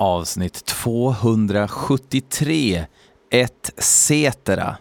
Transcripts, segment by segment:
avsnitt 273, etc.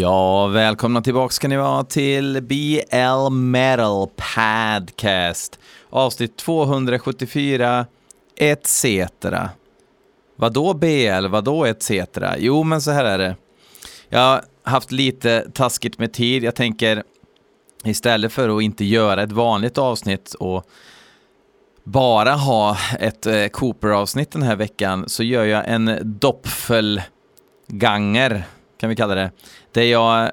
Ja, välkomna tillbaka ska ni vara till BL Metal Podcast. Avsnitt 274, etc. Vadå BL, vadå etc? Jo, men så här är det. Jag har haft lite taskigt med tid. Jag tänker istället för att inte göra ett vanligt avsnitt och bara ha ett eh, Cooper-avsnitt den här veckan så gör jag en doppfelganger kan vi kalla det, där jag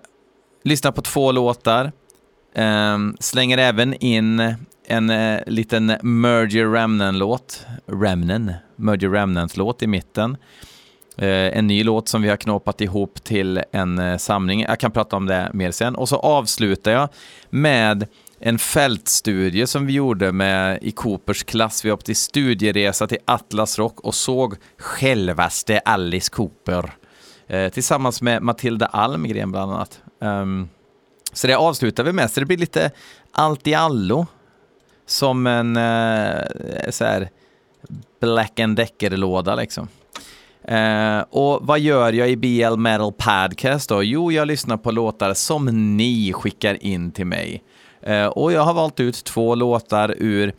lyssnar på två låtar, eh, slänger även in en eh, liten Merger Remnant-låt, Remnant, Merger Remnant-låt i mitten. Eh, en ny låt som vi har knåpat ihop till en eh, samling. Jag kan prata om det mer sen. Och så avslutar jag med en fältstudie som vi gjorde med i Coopers klass. Vi åkte studieresa till Atlas Rock och såg självaste Alice Cooper eh, tillsammans med Matilda Almgren bland annat. Um, så det avslutar vi med, så det blir lite allt i allo. Som en eh, så här Black and Decker-låda liksom. Uh, och vad gör jag i BL Metal Podcast då? Jo, jag lyssnar på låtar som ni skickar in till mig. Uh, och jag har valt ut två låtar ur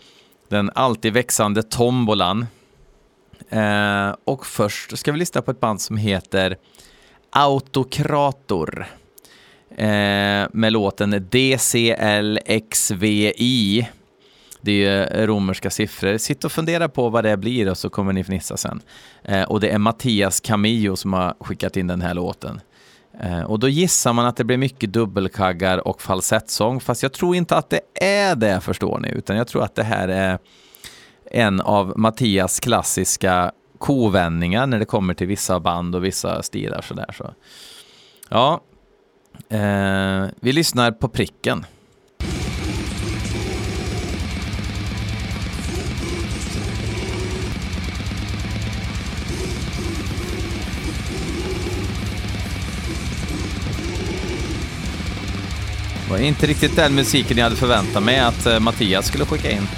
den alltid växande tombolan. Eh, och först ska vi lyssna på ett band som heter Autokrator eh, med låten DCLXVI. Det är romerska siffror. Sitt och fundera på vad det blir och så kommer ni fnissa sen. Eh, och det är Mattias Camillo som har skickat in den här låten. Eh, och då gissar man att det blir mycket dubbelkaggar och falsettsång, fast jag tror inte att det är det förstår ni, utan jag tror att det här är en av Mattias klassiska kovändningar när det kommer till vissa band och vissa stilar sådär. Så. Ja, eh, vi lyssnar på pricken. Det var inte riktigt den musiken jag hade förväntat mig att eh, Mattias skulle skicka in.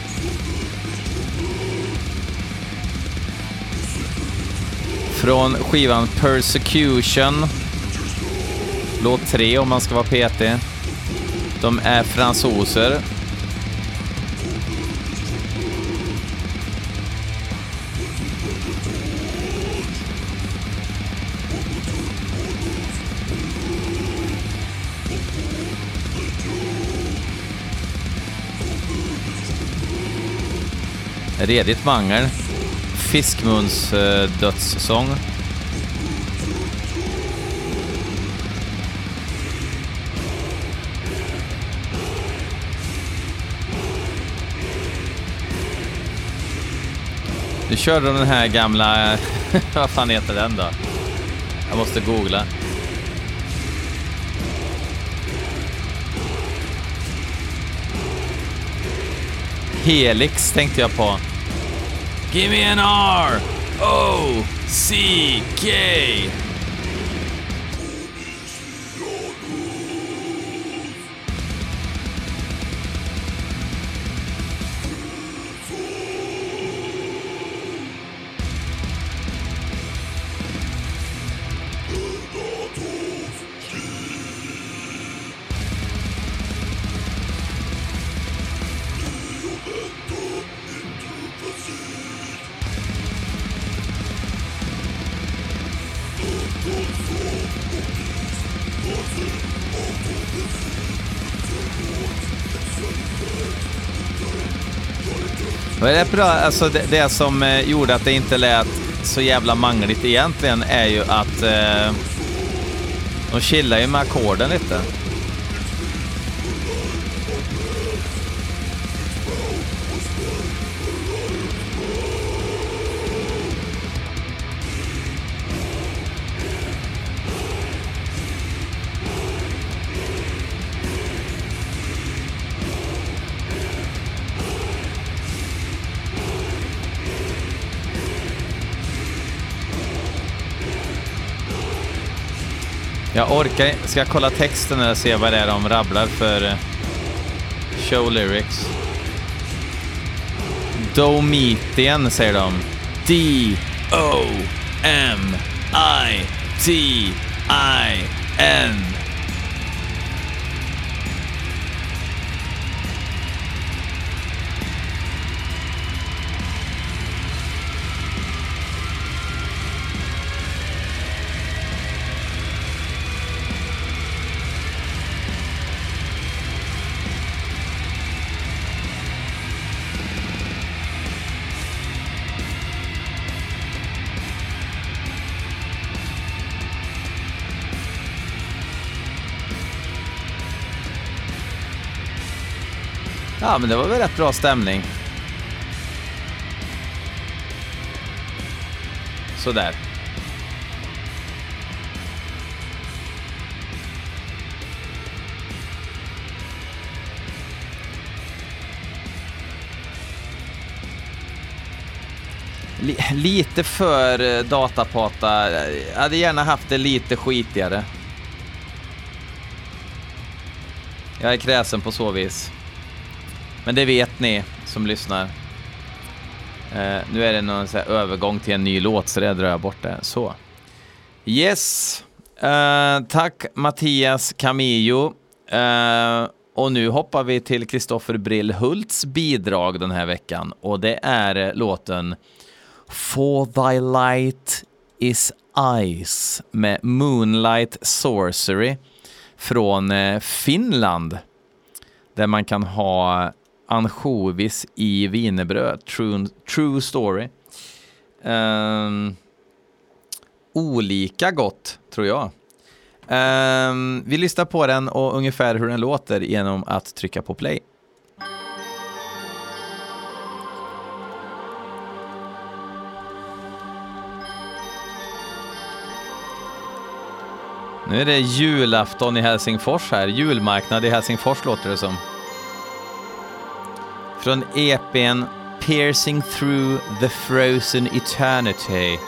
Från skivan Persecution. Låt 3 om man ska vara petig. De är fransoser. Redigt mangel. Fiskmuns eh, dödssång. Nu körde de den här gamla, vad fan heter den då? Jag måste googla. Helix tänkte jag på. Give me an R O C K. det bra, alltså det, det som eh, gjorde att det inte lät så jävla mangligt egentligen är ju att eh, de chillar ju med ackorden lite. Jag orkar Ska jag kolla texten eller se vad det är de rabblar för eh, show lyrics? Domitien säger de. D-O-M-I-T-I-N. Ja, men det var väl rätt bra stämning. Sådär. Lite för eh, datapata. Jag hade gärna haft det lite skitigare. Jag är kräsen på så vis. Men det vet ni som lyssnar. Uh, nu är det någon så övergång till en ny låt, så det drar jag bort det. Så. Yes. Uh, tack Mattias Camillo. Uh, och nu hoppar vi till Kristoffer Brillhults bidrag den här veckan. Och det är låten For Thy Light Is Ice med Moonlight Sorcery från Finland. Där man kan ha ansjovis i wienerbröd. True, true story. Um, olika gott, tror jag. Um, vi lyssnar på den och ungefär hur den låter genom att trycka på play. Nu är det julafton i Helsingfors här. Julmarknad i Helsingfors låter det som. Från EPn Piercing Through the Frozen Eternity.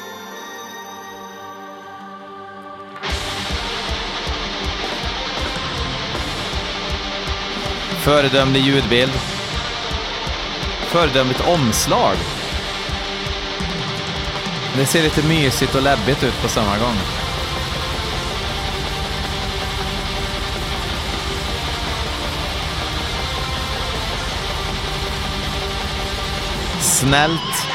Föredömlig ljudbild. Föredömligt omslag. Det ser lite mysigt och läbbigt ut på samma gång. Snällt.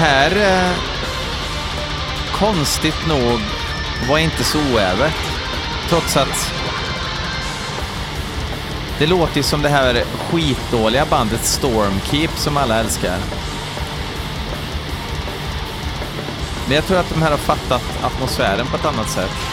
Här, eh, konstigt nog, var inte så oävet. Trots att det låter ju som det här skitdåliga bandet Stormkeep som alla älskar. Men jag tror att de här har fattat atmosfären på ett annat sätt.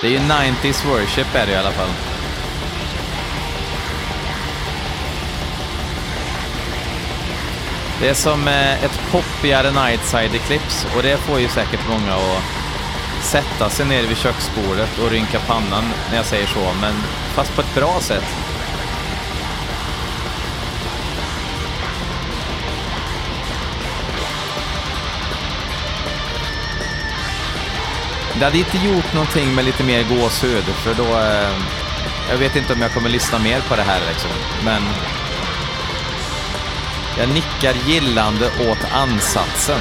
Det är ju 90s worship är det i alla fall. Det är som eh, ett poppigare Nightside Eclipse och det får ju säkert många att sätta sig ner vid köksbordet och rynka pannan när jag säger så, men fast på ett bra sätt. Det hade inte gjort någonting med lite mer gåshud, för då... Eh, jag vet inte om jag kommer lyssna mer på det här liksom, men... Jag nickar gillande åt ansatsen.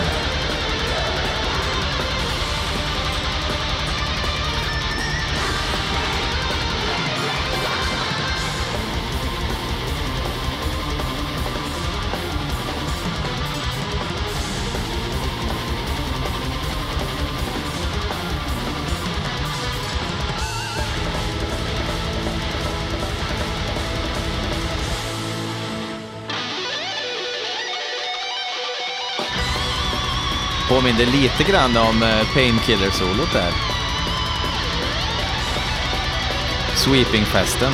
Påminner lite grann om eh, Painkiller-solot där. Sweeping-festen.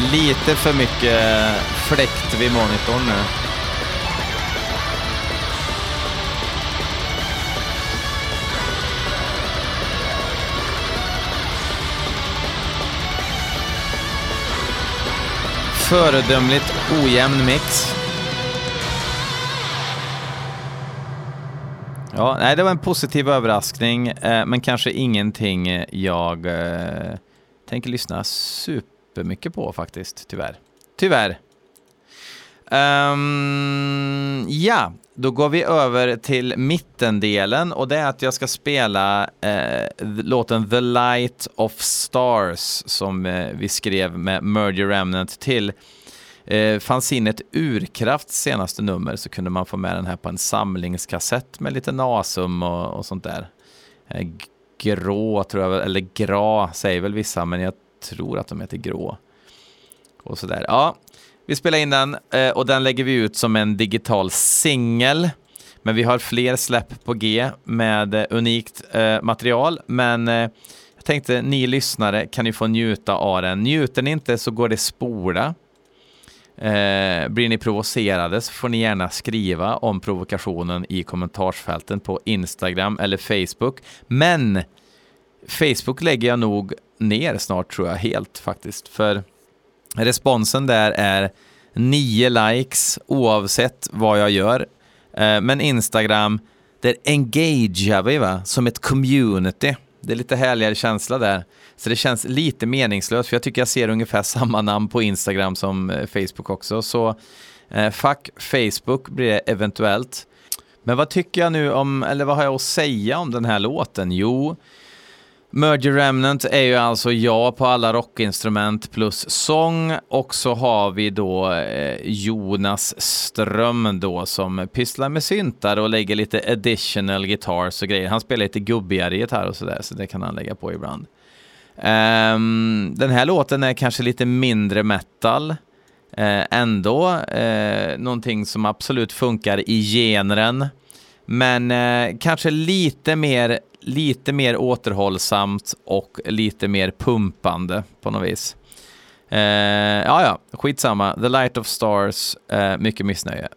Lite för mycket fläkt vid monitorn nu. Föredömligt ojämn mix. Ja, nej, det var en positiv överraskning, eh, men kanske ingenting jag eh, tänker lyssna supermycket på faktiskt, tyvärr. Tyvärr. Um, ja, då går vi över till mittendelen och det är att jag ska spela eh, låten The Light of Stars som eh, vi skrev med Merger Remnant till eh, fanzinet Urkrafts senaste nummer så kunde man få med den här på en samlingskassett med lite nasum och, och sånt där. Eh, grå tror jag, eller gra säger väl vissa, men jag tror att de heter grå. Och sådär. Ja, vi spelar in den eh, och den lägger vi ut som en digital singel. Men vi har fler släpp på G med eh, unikt eh, material. Men jag tänkte ni lyssnare kan ju få njuta av den. Njuter ni inte så går det spola. blir ni provocerade så får ni gärna skriva om provokationen i kommentarsfälten på Instagram eller Facebook. Men Facebook lägger jag nog ner snart tror jag helt faktiskt. För Responsen där är nio likes oavsett vad jag gör. Eh, men Instagram, där engagear vi va? som ett community. Det är lite härligare känsla där. Så det känns lite meningslöst, för jag tycker jag ser ungefär samma namn på Instagram som eh, Facebook också. Så eh, fuck Facebook blir det eventuellt. Men vad tycker jag nu om, eller vad har jag att säga om den här låten? Jo, Merger Remnant är ju alltså ja på alla rockinstrument plus sång och så har vi då eh, Jonas Ström då som pysslar med syntar och lägger lite additional guitars och grejer. Han spelar lite gubbigare gitarr och sådär så det kan han lägga på ibland. Um, den här låten är kanske lite mindre metal. Uh, ändå uh, någonting som absolut funkar i genren. Men uh, kanske lite mer lite mer återhållsamt och lite mer pumpande på något vis. Eh, ja, ja, skitsamma. The Light of Stars, eh, mycket missnöje.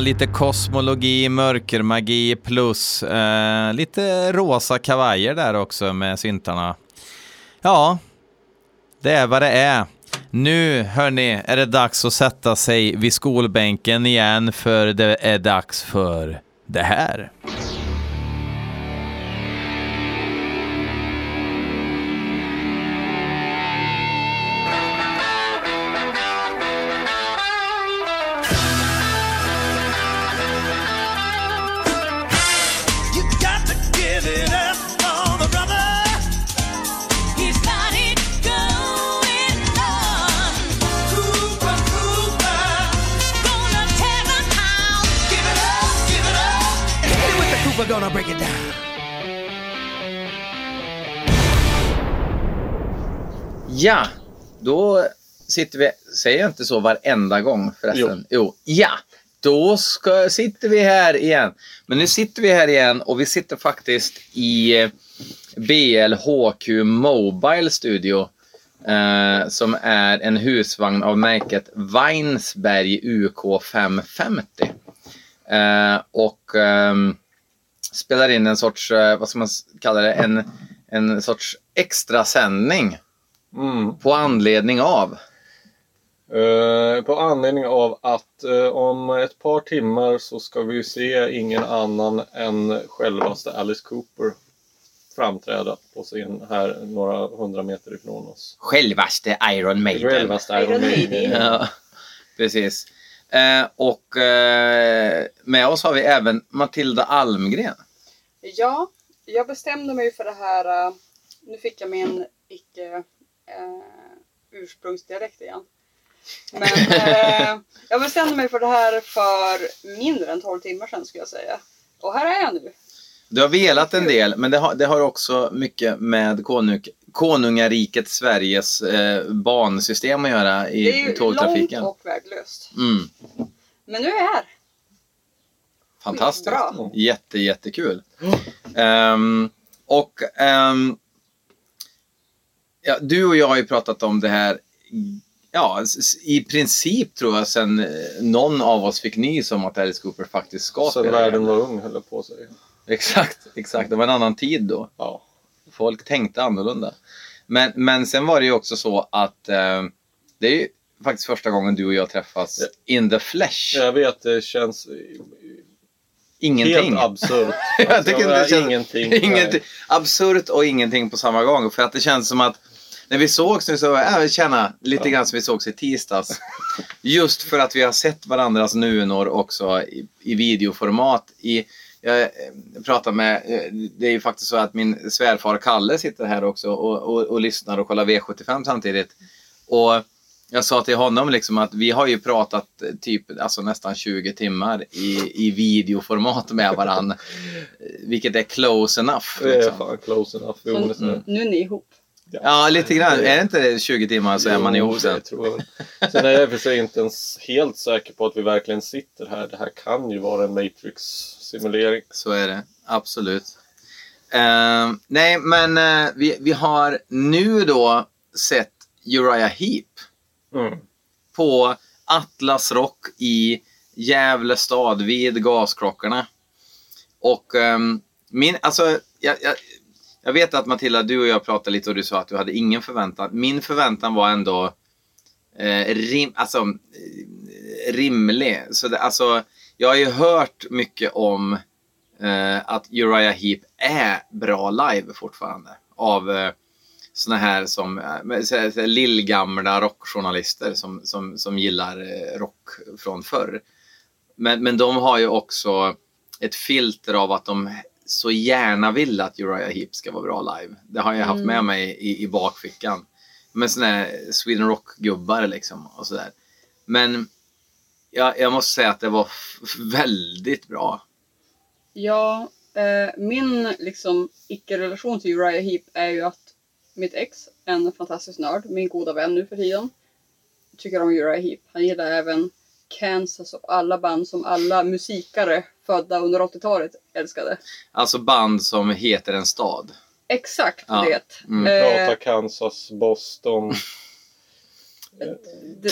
Lite kosmologi, mörkermagi plus eh, lite rosa kavajer där också med syntarna. Ja, det är vad det är. Nu, hörni, är det dags att sätta sig vid skolbänken igen för det är dags för det här. Cooper gonna break it down. Ja, då sitter vi, säger jag inte så varenda gång förresten? Jo. Ja, då ska, sitter vi här igen. Men nu sitter vi här igen och vi sitter faktiskt i eh, BLHQ Mobile Studio. Eh, som är en husvagn av märket Weinsberg UK 550. Eh, och ehm, spelar in en sorts, eh, vad ska man kalla det, en, en sorts extra sändning Mm. på anledning av. Eh, på anledning av att eh, om ett par timmar så ska vi se ingen annan än självaste Alice Cooper framträda på scen här några hundra meter ifrån oss. Självaste Iron Maiden. Självaste Iron. Maiden. Ja, precis. Eh, och eh, med oss har vi även Matilda Almgren. Ja, jag bestämde mig för det här. eh, Nu fick jag min icke eh, ursprungsdialekt igen. Men eh, jag bestämde mig för det här för mindre än 12 timmar sedan skulle jag säga. Och här är jag nu. Du har velat en del, men det har, det har också mycket med konung, konungariket Sveriges eh, bansystem att göra i, Det är ju tågtrafiken. långt och värdelöst. Mm, Men nu är jag här. fantastiskt. Skitbra. Jätte, jättekul. Ehm, och ehm, ja, du och jag har ju pratat om det här Ja, i princip tror jag sen eh, någon av oss fick nys om att Alice Cooper faktiskt ska Sen spela världen igen. var ung höll på säga. Exakt, exakt. Det var en annan tid då. Ja. Folk tänkte annorlunda. Men, men sen var det ju också så att eh, det är ju faktiskt första gången du och jag träffas in the flesh. Jag vet, det känns Ingenting. helt absurt. Jag tycker inte det känns- ingenting. ingenting. Absurt och ingenting på samma gång. För att det känns som att när vi sågs nu så, ja, vi känna lite Ja. grann som vi sågs i tisdags. Just för att vi har sett varandras nunor också i, i videoformat. I, jag eh, pratar med, eh, det är ju faktiskt så att min svärfar Kalle sitter här också och, och, och lyssnar och kollar V75 samtidigt. Och jag sa till honom liksom att vi har ju pratat eh, typ alltså nästan 20 timmar i, i videoformat med varandra. Vilket är close enough. Det är Liksom. fan close enough. Jo, Så nu är ni ihop. Ja, lite grann. Är det inte 20 timmar så är man Jo, ihop sen. det tror jag. Sen är jag för sig inte ens helt säker på att vi verkligen sitter här. Det här kan ju vara en Matrix-simulering. Så är det. Absolut. Eh, nej, men eh, vi, vi har nu då sett Uriah Heep Mm. på Atlas Rock i Gävle stad vid gasklockorna. Och ehm, min, alltså, jag, jag, jag vet att Matilda, du och jag pratade lite och du sa att du hade ingen förväntan. Min förväntan var ändå eh, rim, alltså, eh, rimlig. Så det, alltså, jag har ju hört mycket om eh, att Uriah Heep är bra live fortfarande. Av eh, såna här som eh, lillgamla rockjournalister som, som, som gillar eh, rock från förr. Men, men de har ju också ett filter av att de så gärna vill att Uriah Heep ska vara bra live. Det har jag haft med mig i, i bakfickan. Med såna här Sweden Rock-gubbar liksom och sådär. Men jag, jag måste säga att det var väldigt bra. Ja, eh, min liksom icke-relation till Uriah Heep är ju att mitt ex, en fantastisk nörd, min goda vän nu för tiden, tycker om Uriah Heep. Han gillar även Kansas och alla band som alla musikare födda under 80-talet älskade. Alltså band som heter en stad. Exakt Ja. det. Mm. Eh, Prata Kansas, Boston.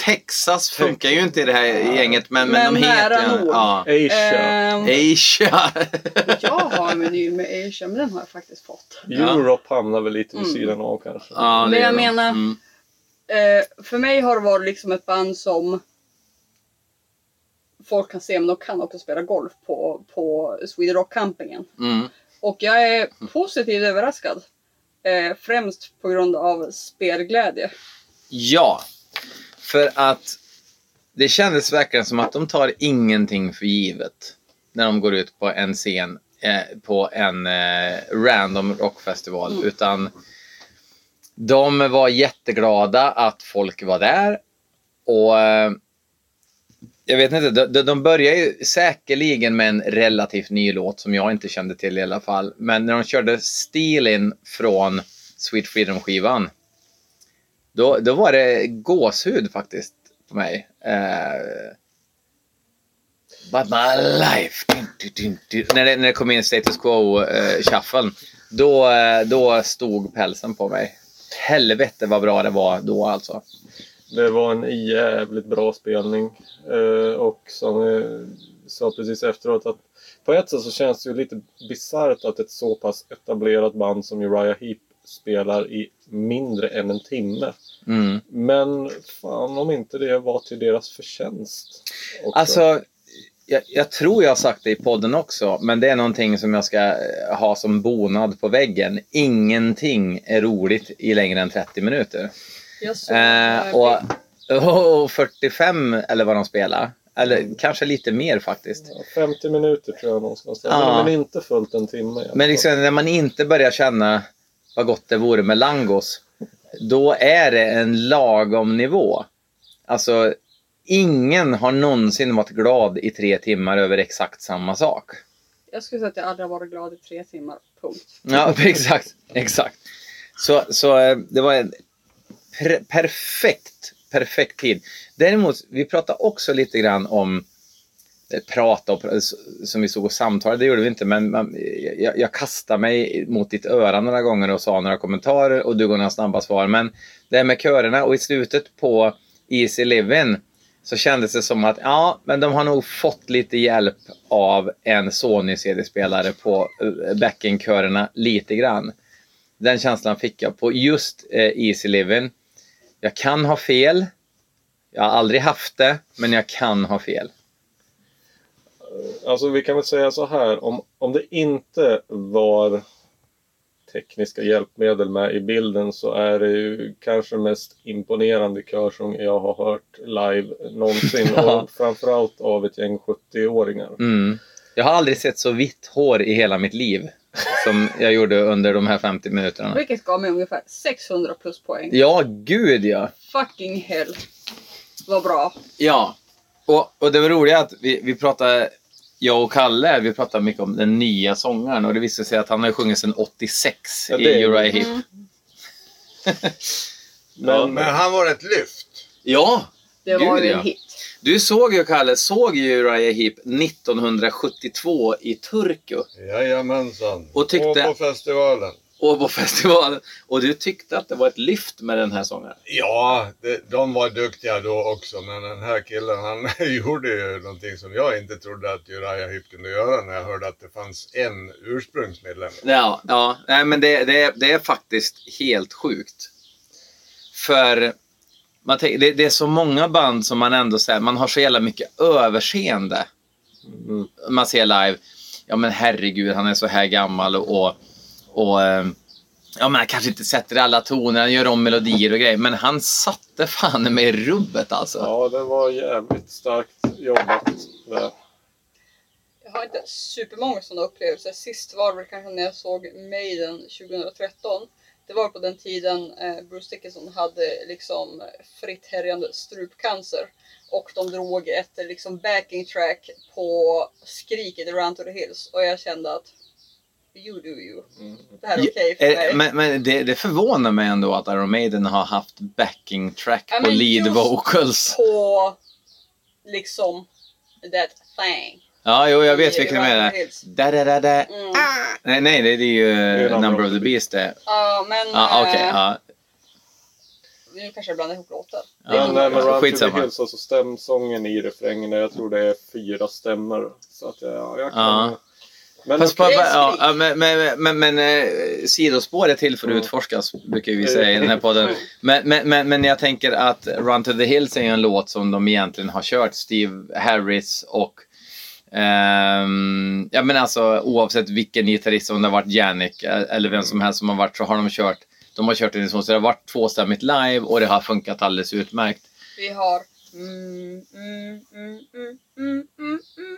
Texas funkar ju inte i det här gänget, men, men, Men de heter nära ju... nog. Ja. Asia. Ehm, Asia. jag har en vinyl med Asia, men den har jag faktiskt fått. Europe hamnar väl lite vid Mm. sidan av kanske. ja, Men jag menar- Mm. Eh, för mig har det varit liksom ett band som folk kan se, men de kan också spela golf på, på Sweden Rock campingen. Mm. Och jag är positivt överraskad. Eh, främst på grund av spelglädje. Ja, för att det kändes verkligen som att de tar ingenting för givet när de går ut på en scen eh, på en eh, random rockfestival. Utan de var jätteglada att folk var där. Och eh, jag vet inte, de, de- börjar ju säkerligen med en relativt ny låt som jag inte kände till i alla fall. Men när de körde Steelin från Sweet Freedom-skivan då, då var det gåshud faktiskt på mig. Uh, But my life. Dun, dun, dun, dun. När, det, när det kom in status quo-shufflen. Eh, då, eh, då stod pälsen på mig. Helvete vad bra det var då alltså. Det var en jävligt bra spelning. Uh, och som jag sa precis efteråt att på ett sätt så känns det ju lite bisarrt att ett så pass etablerat band som Uriah Heep spelar i mindre än en timme. Mm. Men fan om inte det var till deras förtjänst. också. Alltså, jag, jag tror jag har sagt det i podden också, men det är någonting som jag ska eh, ha som bonad på väggen. Ingenting är roligt i längre än 30 minuter. Jag såg, Eh, och, och 45 eller vad de spelar. Eller kanske lite mer faktiskt. Ja, 50 minuter tror jag någonstans. Ja. Men, men inte fullt en timme. Men liksom, när man inte börjar känna vad gott det vore med langos, då är det en lagom nivå. Alltså, ingen har någonsin varit glad i tre timmar över exakt samma sak. jag skulle säga att jag aldrig har varit glad i tre timmar. Punkt. Ja, exakt. exakt. Så, så eh, det var en per- perfekt, perfekt tid. Däremot, vi pratade också lite grann om Eh, prata och pr- som vi såg och samtalade, det gjorde vi inte, men man, jag, jag kastade mig mot ditt öra några gånger och sa några kommentarer och du gav några snabba svar. Men det här med körerna och i slutet på Easy Living så kändes det som att ja, men de har nog fått lite hjälp av en Sony-CD-spelare på eh, backing-körerna lite grann. Den känslan fick jag på just eh, Easy Living. Jag kan ha fel. Jag har aldrig haft det, men jag kan ha fel. Alltså vi kan väl säga så här. Om, om det inte var tekniska hjälpmedel med i bilden så är det ju kanske mest imponerande körsång jag har hört live någonsin. Ja. och framförallt av ett gäng 70-åringar. Mm. Jag har aldrig sett så vitt hår i hela mitt liv som jag gjorde under de här 50 minuterna. Vilket gav mig ungefär 600 plus poäng. Ja, gud ja. Fucking hell. Vad bra. Ja, och, och det var roliga att vi, vi pratade, jag och Kalle, vi pratade mycket om den nya sångaren och det visade sig att han har ju sjungit sedan 86 Ja, i Uriah Heep. Mm. Men, Men han var ett lyft. Ja, Det var Gud, ju ja. en hit. du såg ju Kalle, såg ju Uriah Heep 1972 i Turku Jajamensan. Och tyckte- Och på festivalen. Och på festivalen. Och du tyckte att det var ett lyft med den här sångaren. Ja, det, de var duktiga då också, men den här killen han gjorde ju någonting som jag inte trodde att Uriah Heep kunde göra när jag hörde att det fanns en ursprungsmedlem. Ja, ja nej, men det, det, är- det är faktiskt helt sjukt. För man tänker, det, det är så många band som man ändå säger, man har så jävla mycket överseende. Mm. Man ser live, ja men herregud, han är så här gammal och, och, och eh, ja men han kanske inte sätter alla toner, han gör om melodier och grejer, men han satte fan med rubbet alltså. ja, det var jävligt starkt jobbat. Där. Jag har inte supermånga sådana upplevelser. Sist var det kanske när jag såg Maiden 2013. Det var på den tiden eh, Bruce Dickinson hade liksom fritt härjande strupcancer. Och de drog ett liksom backing track på skriket i Run to the Hills. Och jag kände att you do you. Det här är okej för Eh, mig. Men, men det, det förvånar mig ändå att Iron Maiden har haft backing track Ja, på lead vocals. På liksom that thing. Ja, jo, jag vet vilken du menar. Da, da, da, da. Mm. Nej, nej, det, det är ju är uh, Number of the Beast det. Ja, men Ja, okej. eh, ja. nu kanske jag blandar ihop låtar. Ja, Men eh, Run to the skitsamma. Hills, alltså stämsången i refrängen, jag tror det är fyra stämmor. Så att jag, ja, jag kan... Ja. Men Fast Det är ja, men, men, men, men eh, sidospår är till för att Mm. utforskas, brukar vi säga i den här podden. Men, men, men, men jag tänker att Run to the Hills är ju en låt som de egentligen har kört, Steve Harris och ehm, ja men alltså oavsett vilken gitarrist, om det har varit eh, eller vem som helst som har varit så har de kört de har kört den i så, så det har varit tvåstämmigt live och det har funkat alldeles utmärkt. Vi har... Mm, mm, mm, mm, mm, mm, mm,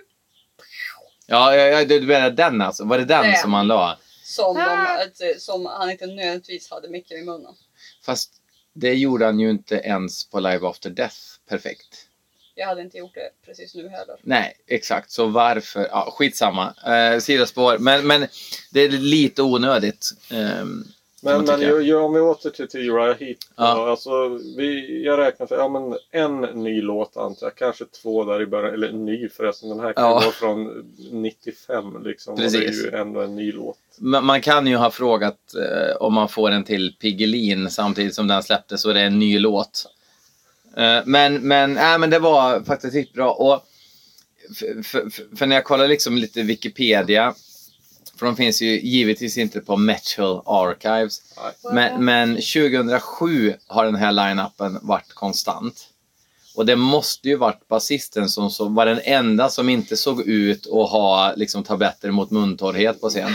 Ja, ja, ja du menar den alltså? Var det den Den. som man la? som, de, Ah. att, som han inte nödvändigtvis hade micken i munnen. Fast det gjorde han ju inte ens på Live After Death perfekt. Jag hade inte gjort det precis nu heller. Nej, exakt. Så varför? Ja, skitsamma. Eh, sidospår. Men, men det är lite onödigt. kan Men, men ju, ju, om vi åter till, till Uriah Heep. Ja. då, Alltså, vi, jag räknar för ja, men en ny låt antar jag. Kanske två där i början. Eller ny förresten. Den här kan Ja. vara från 95 liksom. Och det Precis. är ju ändå en ny låt. Man man kan ju ha frågat eh, om man får en till Piggelin samtidigt som den släpptes och det är en ny låt. Eh, men, men, äh, men det var faktiskt riktigt bra. Och för, för, för- för när jag kollar liksom lite Wikipedia, för de finns ju givetvis inte på Metal Archives. Men, men 2007 har den här line-upen varit konstant. Och det måste ju varit basisten som så, var den enda som inte såg ut att ha liksom, tabletter mot muntorrhet på scen.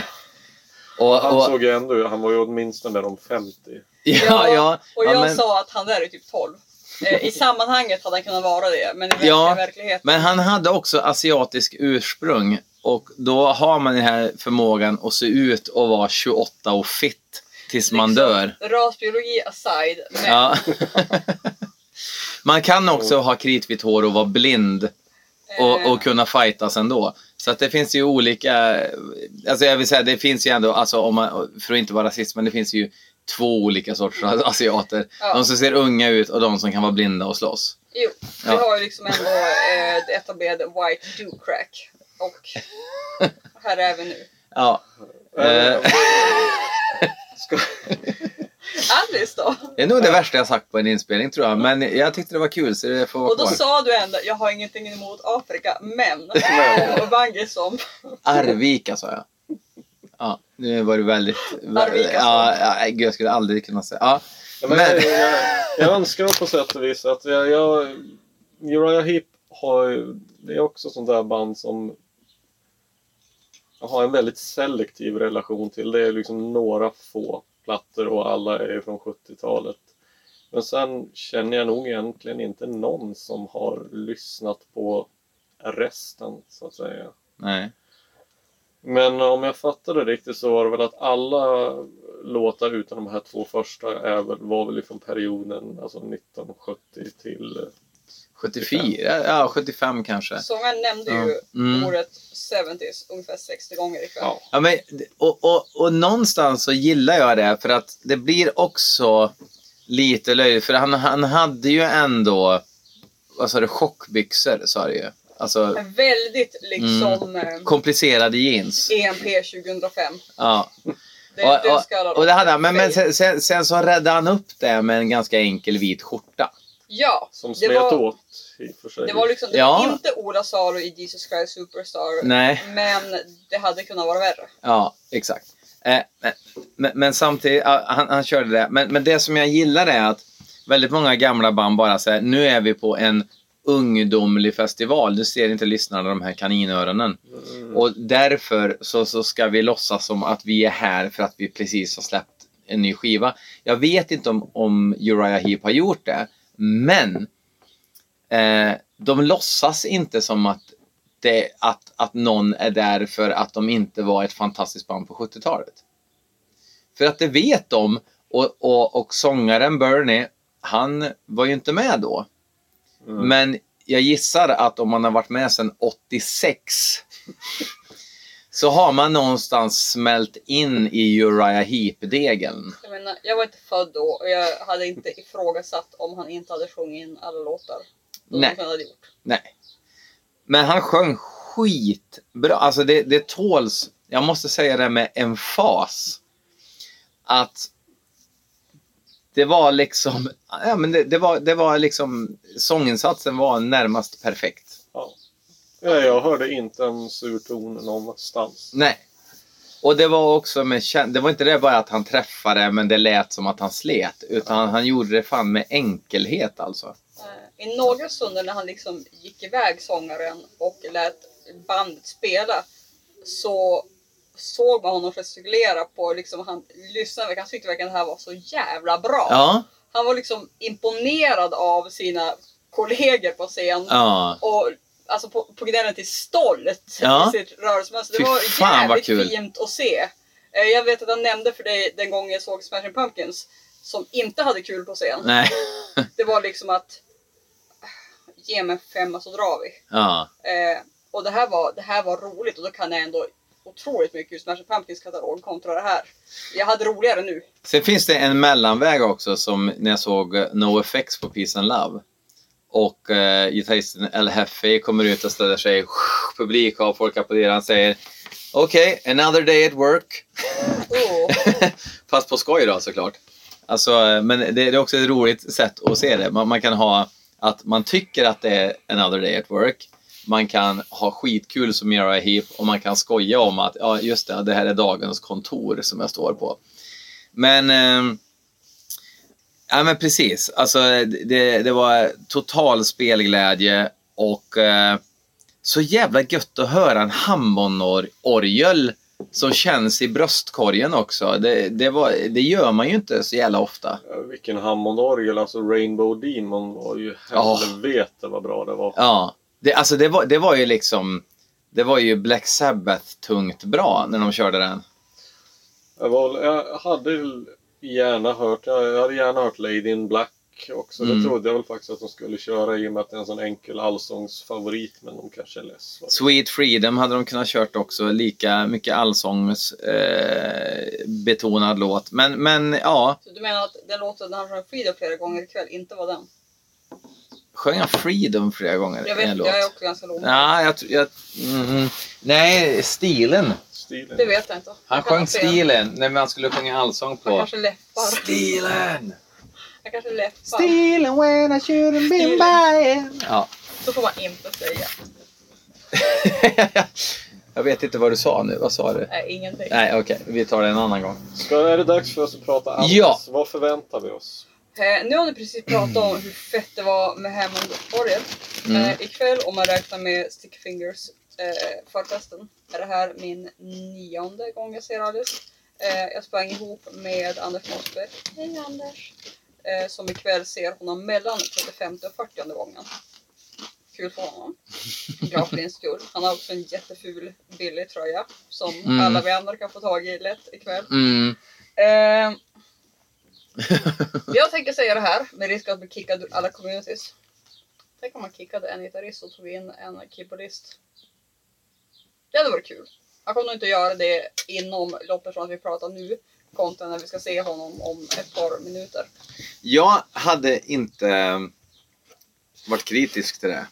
Och, Han och, såg ju ändå Han var ju åtminstone de 50. ja, ja, och ja, jag men, sa att han där är typ 12. Eh, I sammanhanget hade han kunnat vara det, men i Ja, verkligheten. men han hade också asiatisk ursprung. Och då har man den här förmågan att se ut och vara 28 och fit tills man Liksom, dör. Rasbiologi aside, men Ja. Man kan också ha kritvitt hår och vara blind och, eh, och kunna fightas ändå. Så att det finns ju olika, alltså jag vill säga det finns ju ändå, alltså om man, för att inte vara rasist, men det finns ju två olika sorters asiater. Ja. De som ser unga ut och de som kan vara blinda och slåss. Jo, vi Ja. har ju liksom ändå eh, det etablerade white do crack. Och här är vi nu. Ja. Eh, Ska, Alice då? det är nog det värsta jag sagt på en inspelning tror jag, men jag tyckte det var kul så det får vara Och då kvar. sa du ändå, jag har ingenting emot Afrika, men. Bagge som. Arvika sa jag. Ja, nu var det väldigt... Arvika, ja, ja, gud, jag skulle aldrig kunna säga. Ja, Ja, men Men- jag, jag, jag önskar på sätt och vis att jag, jag Uriah Heep har ju, det är också sånt där band som jag har en väldigt selektiv relation till. Det är liksom några få plattor och alla är från 70-talet. Men sen känner jag nog egentligen inte någon som har lyssnat på resten så att säga. nej. Men om jag fattade riktigt så var det väl att alla låtar utan de här två första är väl, var väl ifrån perioden alltså 1970 till... 74? Ja, 75 kanske. Sångaren nämnde Ja. ju Mm. ordet 70s ungefär 60 gånger ikväll. Ja. Ja, men, och, och, och någonstans så gillar jag det för att det blir också lite löjligt. För han, han hade ju ändå, vad sa du, chockbyxor sa du ju. Alltså En väldigt liksom eh, komplicerade jeans. EMP 2005. Ja. Det, Och, det och, och det hade han, men, men sen, sen, sen så räddade han upp det med en ganska enkel vit skjorta. Ja, Som det slet var, åt i och för sig. det var liksom det Ja. var inte Ola Salo i Jesus Christ Superstar. Nej. Men det hade kunnat vara värre. Ja, exakt. Eh, men, men, samtidigt, han, han körde det. Men, men det som jag gillar är att väldigt många gamla band bara säger nu är vi på en ungdomlig festival. Du ser inte lyssnarna de här kaninöronen. Mm. Och därför så, så ska vi låtsas som att vi är här för att vi precis har släppt en ny skiva. Jag vet inte om, om Uriah Heep har gjort det, men eh, de låtsas inte som att, det, att, att någon är där för att de inte var ett fantastiskt band på 70-talet. För att det vet de och, och, och sångaren Bernie, han var ju inte med då. Mm. Men jag gissar att om man har varit med sedan 86 så har man någonstans smält in i Uriah Heep-degen. Jag menar, jag var inte född då och jag hade inte ifrågasatt om han inte hade sjungit in alla låtar. Nej. han. Nej. Men han sjöng skitbra. Alltså det, det tåls, jag måste säga det med emfas, att det var liksom, ja men det, det, var, det var liksom, sånginsatsen var närmast perfekt. Ja. Ja, jag hörde inte en sur ton någonstans. Nej. Och det var också med, det var inte det bara att han träffade men det lät som att han slet. Utan han gjorde det fan med enkelhet alltså. I några stunder när han liksom gick iväg sångaren och lät bandet spela så såg man honom gestikulera på liksom han lyssnade, han tyckte verkligen det här var så jävla bra. Ja. Han var liksom imponerad av sina kollegor på scen Ja. och alltså på, på gränsen till stolt Ja. i sitt rörelsemönster. Fy Det var fan, vad jävligt fint att se. Eh, Jag vet att jag nämnde för dig den gången jag såg Smashing Pumpkins som inte hade kul på scen. Nej. Det var liksom att ge mig femma så drar vi. Ja. Eh, och det här, var, det här var roligt och då kan jag ändå otroligt mycket ur Smashing Pumpkins katalog kontra det här. Jag hade roligare nu. Sen finns det en mellanväg också som när jag såg No Effects på Peace and Love. Och eh, gitarristen El Hefe kommer ut och ställer sig publik och folk applåderar. Han säger Okej, another day at work. Oh. Fast på skoj då såklart. Alltså, eh, men det, det är också ett roligt sätt att se det. Man, man kan ha att man tycker att det är another day at work. Man kan ha skitkul som Mira Heep och man kan skoja om att ja, just det, det här är dagens kontor som jag står på. Men ehm, Ja men precis. Alltså, det, det var total spelglädje och eh, så jävla gött att höra en Hammond-orgel som känns i bröstkorgen också. Det, det, var, det gör man ju inte så jävla ofta. Ja, Vilken Hammond-orgel, alltså Rainbow Demon var ju helvete vad bra det var. Ja, det, alltså det, var, det var ju liksom det var ju Black Sabbath tungt bra när de körde den. Jag, var, jag hade gärna hört, jag hade gärna hört Lady in Black också. Mm. Det trodde jag väl faktiskt att de skulle köra i och med att det är en sån enkel allsångsfavorit. Men de kanske är less. Sweet Freedom hade de kunnat kört också, lika mycket allsångs eh, betonad låt. Men, men ja, Så du menar att den låten han sjöng Freedom flera gånger ikväll inte var den? sjöng han Freedom flera gånger Jag vet, låt? jag är också ganska låg. Ja, jag, jag mhm. Nej, stilen. Stilen. Det vet jag inte. Han sjöng stilen när man skulle sjunga allsång Han på. kanske läppar. Stilen! Han kanske läppar. Stilen when I shouldn't been buying. Ja. Så får man inte säga. jag vet inte vad du sa nu. Vad sa du? Nej, ingenting. Nej, okej. Vi tar det en annan gång. Ska, är det dags för oss att prata Alice? Ja. Vad förväntar vi oss? Eh, nu har ni precis pratat om hur fett det var med Hammond Orgel. Mm. Eh, ikväll, om man räknar med Stick Fingers eh, förfesten, är det här min nionde gång jag ser Alice. Eh, jag sprang ihop med Anders Mossberg. Hej Anders! Eh, som ikväll ser honom mellan 35 och 40 gången. Kul för honom. Glad för din skull. Han har också en jätteful billig tröja som Mm. alla vi andra kan få tag i lätt ikväll. Mm. Eh, jag tänker säga det här med risk att bli kickad ur alla communities. Tänk om man kickade en gitarrist och tog in en keyboardist. Det hade varit kul. Han kommer nog inte göra det inom loppet från att vi pratar nu kontra när vi ska se honom om ett par minuter. Jag hade inte eh, varit kritisk till det.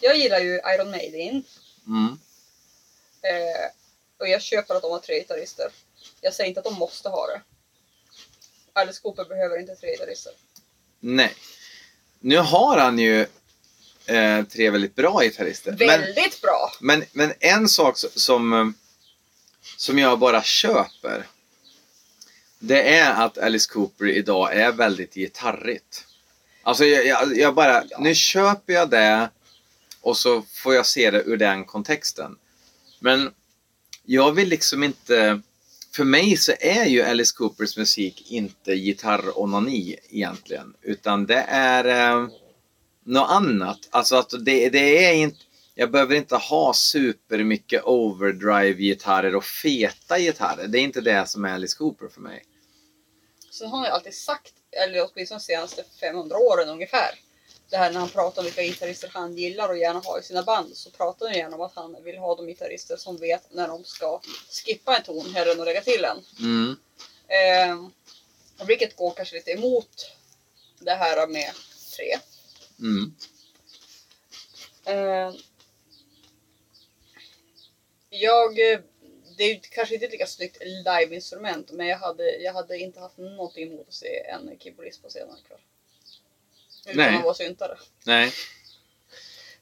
Jag gillar ju Iron Maiden Mm. eh, och jag köper att de har tre gitarrister. Jag säger inte att de måste ha det. Alice Cooper behöver inte tre gitarrister. Nej. Nu har han ju eh, tre väldigt bra gitarrister. Men, Väldigt bra! men, men en sak som, eh, som jag bara köper. Det är att Alice Cooper idag är väldigt gitarrigt. Alltså jag, jag, jag bara, Ja. nu köper jag det och så får jag se det ur den kontexten. Men jag vill liksom inte... För mig så är ju Alice Coopers musik inte gitarronani egentligen. Utan det är eh, något annat. Alltså att det, det är inte... Jag behöver inte ha supermycket overdrive-gitarrer och feta gitarrer. Det är inte det som är Alice Cooper för mig. Sen har han ju alltid sagt, eller åtminstone de senaste 500 åren ungefär. Det här när han pratar om vilka gitarrister han gillar och gärna har i sina band så pratar han gärna om att han vill ha de gitarrister som vet när de ska skippa en ton hellre än att lägga till en. Mm. Eh, vilket går kanske lite emot det här med tre. Mm. Eh, jag det är kanske inte ett lika snyggt live-instrument men jag hade, jag hade inte haft något emot att se en keyboardist på scenen ikväll. Utan Nej. att vara syntare. Nej.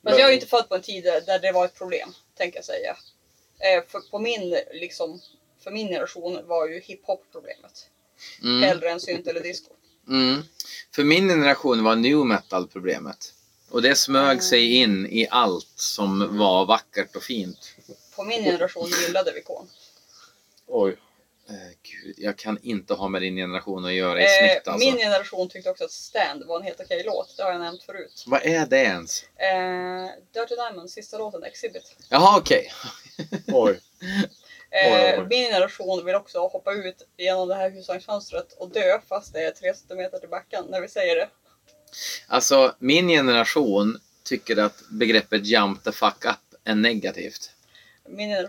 Men jag är ju inte född på en tid där- det var ett problem, tänker jag säga. Eh, för, på min, liksom, för min generation var ju hiphop problemet. Mm. Hellre än synt eller disco. Mm. För min generation var new metal problemet. Och det smög sig in i allt som var vackert och fint. På min generation gillade vi Korn. Oj. Eh, Gud, jag kan inte ha med din generation att göra i Eh, snitt alltså. Min generation tyckte också att Stand var en helt okej låt. Det har jag nämnt förut. Vad är det ens? Eh, Dirty Diamond, sista låten, Exhibit. Jaha, okej. Oj. Eh, oj. Min generation vill också hoppa ut genom det här husvagnsfönstret och dö fast det är tre centimeter till backen när vi säger det. Alltså, min generation tycker att begreppet jump the fuck up är negativt.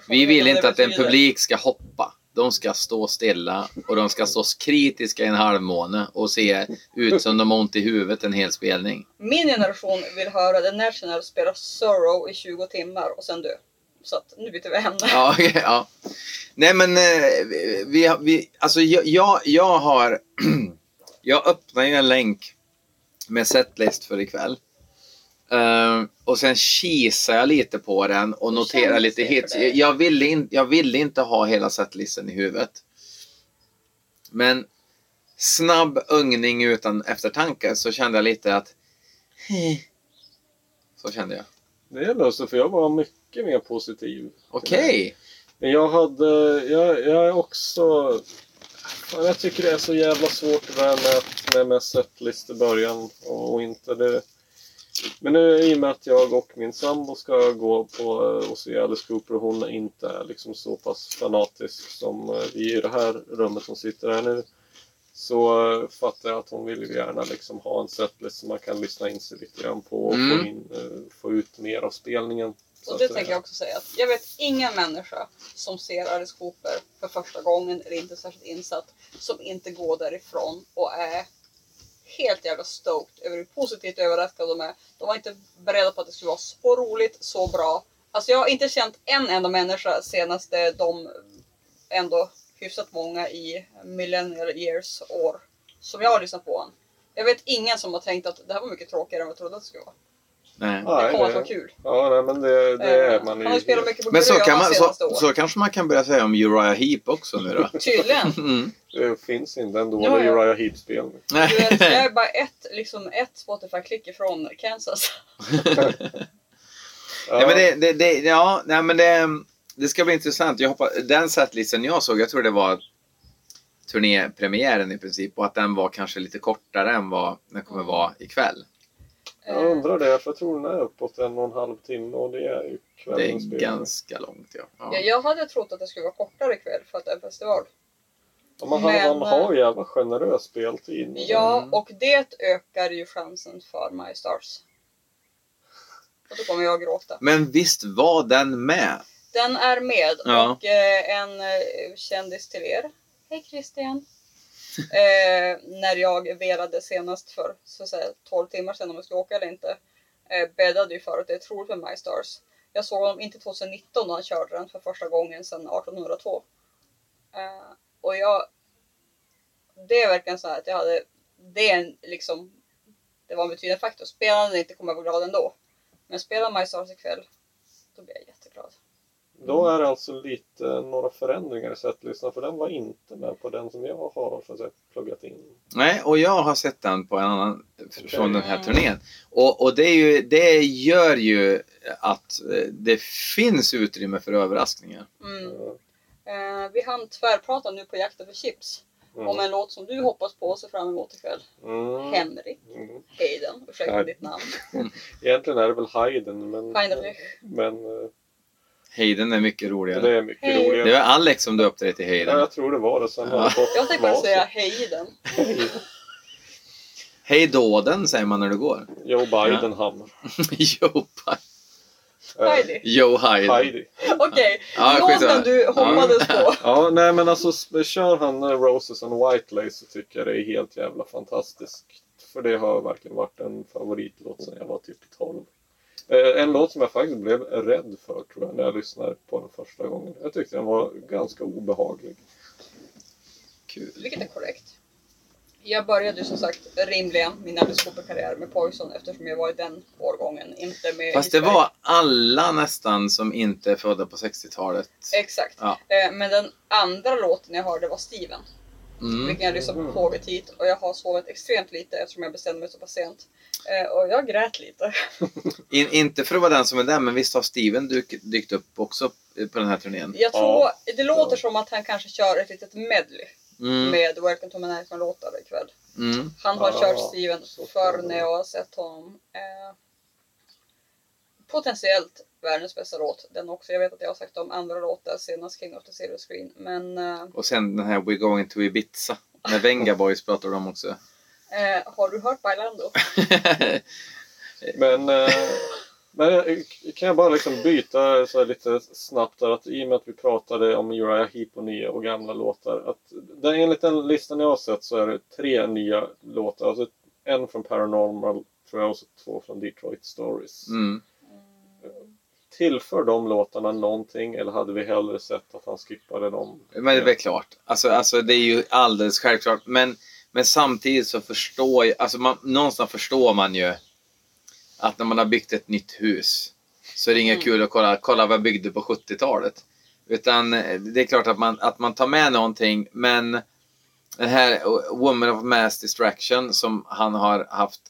Vi vill inte att en publik ska hoppa. De ska stå stilla och de ska stå kritiska i en halvmåne och se ut som de har ont i huvudet en hel spelning. Min generation vill höra The National spela Sorrow i 20 timmar och sen dö. Så att nu byter vi ämne. Ja, ja. Nej men, eh, vi, vi, alltså jag, jag, jag har, jag öppnar ju en länk med setlist för ikväll. Eh, och sen kisar jag lite på den och Hur noterar kändes lite hits. Jag, ville in, jag ville inte ha hela setlisten i huvudet. Men snabb ugning utan eftertanke så kände jag lite att... Så kände jag. Det är lustigt för jag var mycket mer positiv. Okej. Men jag hade, jag, jag är också... Jag tycker det är så jävla svårt det där med, med, med setlist i början och, och inte det. Men nu i och med att jag och min sambo ska gå på eh, och se Alice Cooper och hon inte är liksom så pass fanatisk som eh, vi i det här rummet som sitter här nu. Så eh, fattar jag att hon vill ju gärna liksom ha en setlist som man kan lyssna in sig lite grann på och Mm. få, in, få ut mer av spelningen. så Och det tänker jag också säga. Att jag vet ingen människa som ser Alice Cooper för första gången eller inte särskilt insatt som inte går därifrån och är helt jävla stoked över hur positivt överraskade de är. De var inte beredda på att det skulle vara så roligt, så bra. Alltså jag har inte känt en enda människa senaste de ändå hyfsat många i millennial years år som jag har lyssnat på honom. Jag vet ingen som har tänkt att det här var mycket tråkigare än vad jag trodde att det skulle vara. Nej. Det kommer att vara kul. Ja, nej, men det, det är Eh, man ju. Han har ju spelat mycket på Men så, kan man, så, så kanske man kan börja säga om Uriah Heep också nu då. Tydligen. Mm. Det finns inte en dålig Ja, ja. Uriah vet, jag är bara ett, liksom ett Spotify-klick ifrån Kansas. Ja, Nej, men det, det, det, ja, nej, men det, det ska bli intressant. Jag hoppas, den setlisten jag såg, jag tror det var turnépremiären i princip och att den var kanske lite kortare än vad den kommer vara ikväll. Jag undrar det, för jag tror den är uppåt en och en halv timme och det är ju Det är kvällens ganska långt ja. Ja, ja. jag hade trott att det skulle vara kortare ikväll för att det är festival. Ja, man, har, men- man har ju jävla generös speltid. Ja, Mm. och det ökar ju chansen för My Stars. Och då kommer jag att gråta. Men visst var den med? Den är med Ja. och eh, en eh, kändis till er. Hej Christian! eh, när jag velade senast för så att säga, 12 timmar sedan om jag skulle åka eller inte. Eh, bäddade ju för att det är troligt med My Stars. Jag såg honom inte 2019 när han körde den för första gången sedan 1802. Eh, och jag... Det är verkligen så här att jag hade... Det är en, liksom... Det var en betydande faktor. Spelar den inte kommer jag vara glad ändå. Men spelar My Stars ikväll, då blir jag jätteglad. Då är det alltså lite några förändringar i setlistan för den var inte med på den som jag har säga, pluggat in. Nej, och jag har sett den på en annan från den här turnén. Och, och det, är ju, det gör ju att eh, det finns utrymme för överraskningar. Mm. Eh, vi hann tvärprata nu på Jakten för chips Mm. om en låt som du hoppas på och ser fram emot ikväll. Mm. Henrik Mm. Hayden, ursäkta ditt namn. Egentligen är det väl Haydn men, Heinrich. men eh, Hayden är mycket roligare. det är mycket Hej. roligare. Det var Alex som döpte dig till Ja, Hayden. jag tror det var det. Sen Ja. jag Jag tänkte bara säga Hayden. Hej dåden säger man när du går. Joe Bidenhammer. Joe, Bi- Eh, Heidi. Joe Hayden. Heidi. Okej, Ja, skitsamma. låten du hoppades på. Ja, nej men alltså kör han eh, Roses and White Lace så tycker jag det är helt jävla fantastiskt. För det har verkligen varit en favoritlåt sedan jag var typ 12. Eh, En låt som jag faktiskt blev rädd för tror jag när jag lyssnade på den första gången. Jag tyckte den var ganska obehaglig. Kul. Vilket är korrekt. Jag började ju som sagt rimligen min Alice Cooper-karriär med Poison eftersom jag var i den årgången, inte med Fast det var alla nästan som inte är födda på 60-talet. Exakt. Ja. Eh, Men den andra låten jag hörde var Steven. Mm. Vilken jag lyssnade på på tåget hit och jag har sovit extremt lite eftersom jag bestämde mig så pass sent. Eh, Och jag grät lite. In, inte för att vara den som är där, men visst har Steven dyk, dykt upp också på den här turnén? Jag tror, Ja. det låter som att han kanske kör ett litet medley Mm. med Welcome to my Nightmare-låtar ikväll. Mm. Han har Ja, kört Steven så förr när jag har sett honom. Eh, potentiellt världens bästa låt. Den också. Jag vet att jag har sagt om andra låtar senast King of the Silver Screen. Men eh, Och sen den här We're going to Ibiza. Med Venga Boys pratar de också. Eh, har du hört Bailando? Men, eh, men kan jag bara liksom byta så här lite snabbt där att i och med att vi pratade om Uriah Heep och nya och gamla låtar. Att där, enligt den listan jag har sett så är det tre nya låtar. Alltså en från Paranormal tror jag och så två från Detroit Stories. Mm. Tillför de låtarna någonting eller hade vi hellre sett att han skippade dem? Men det är väl klart. Alltså, alltså det är ju alldeles självklart. Men, men samtidigt så förstår jag, alltså man, någonstans förstår man ju att när man har byggt ett nytt hus så är det inget kul att kolla, kolla vad jag byggde på 70-talet. Utan eh, det är klart att man, att man tar med någonting men den här Woman of Mass Distraction som han har haft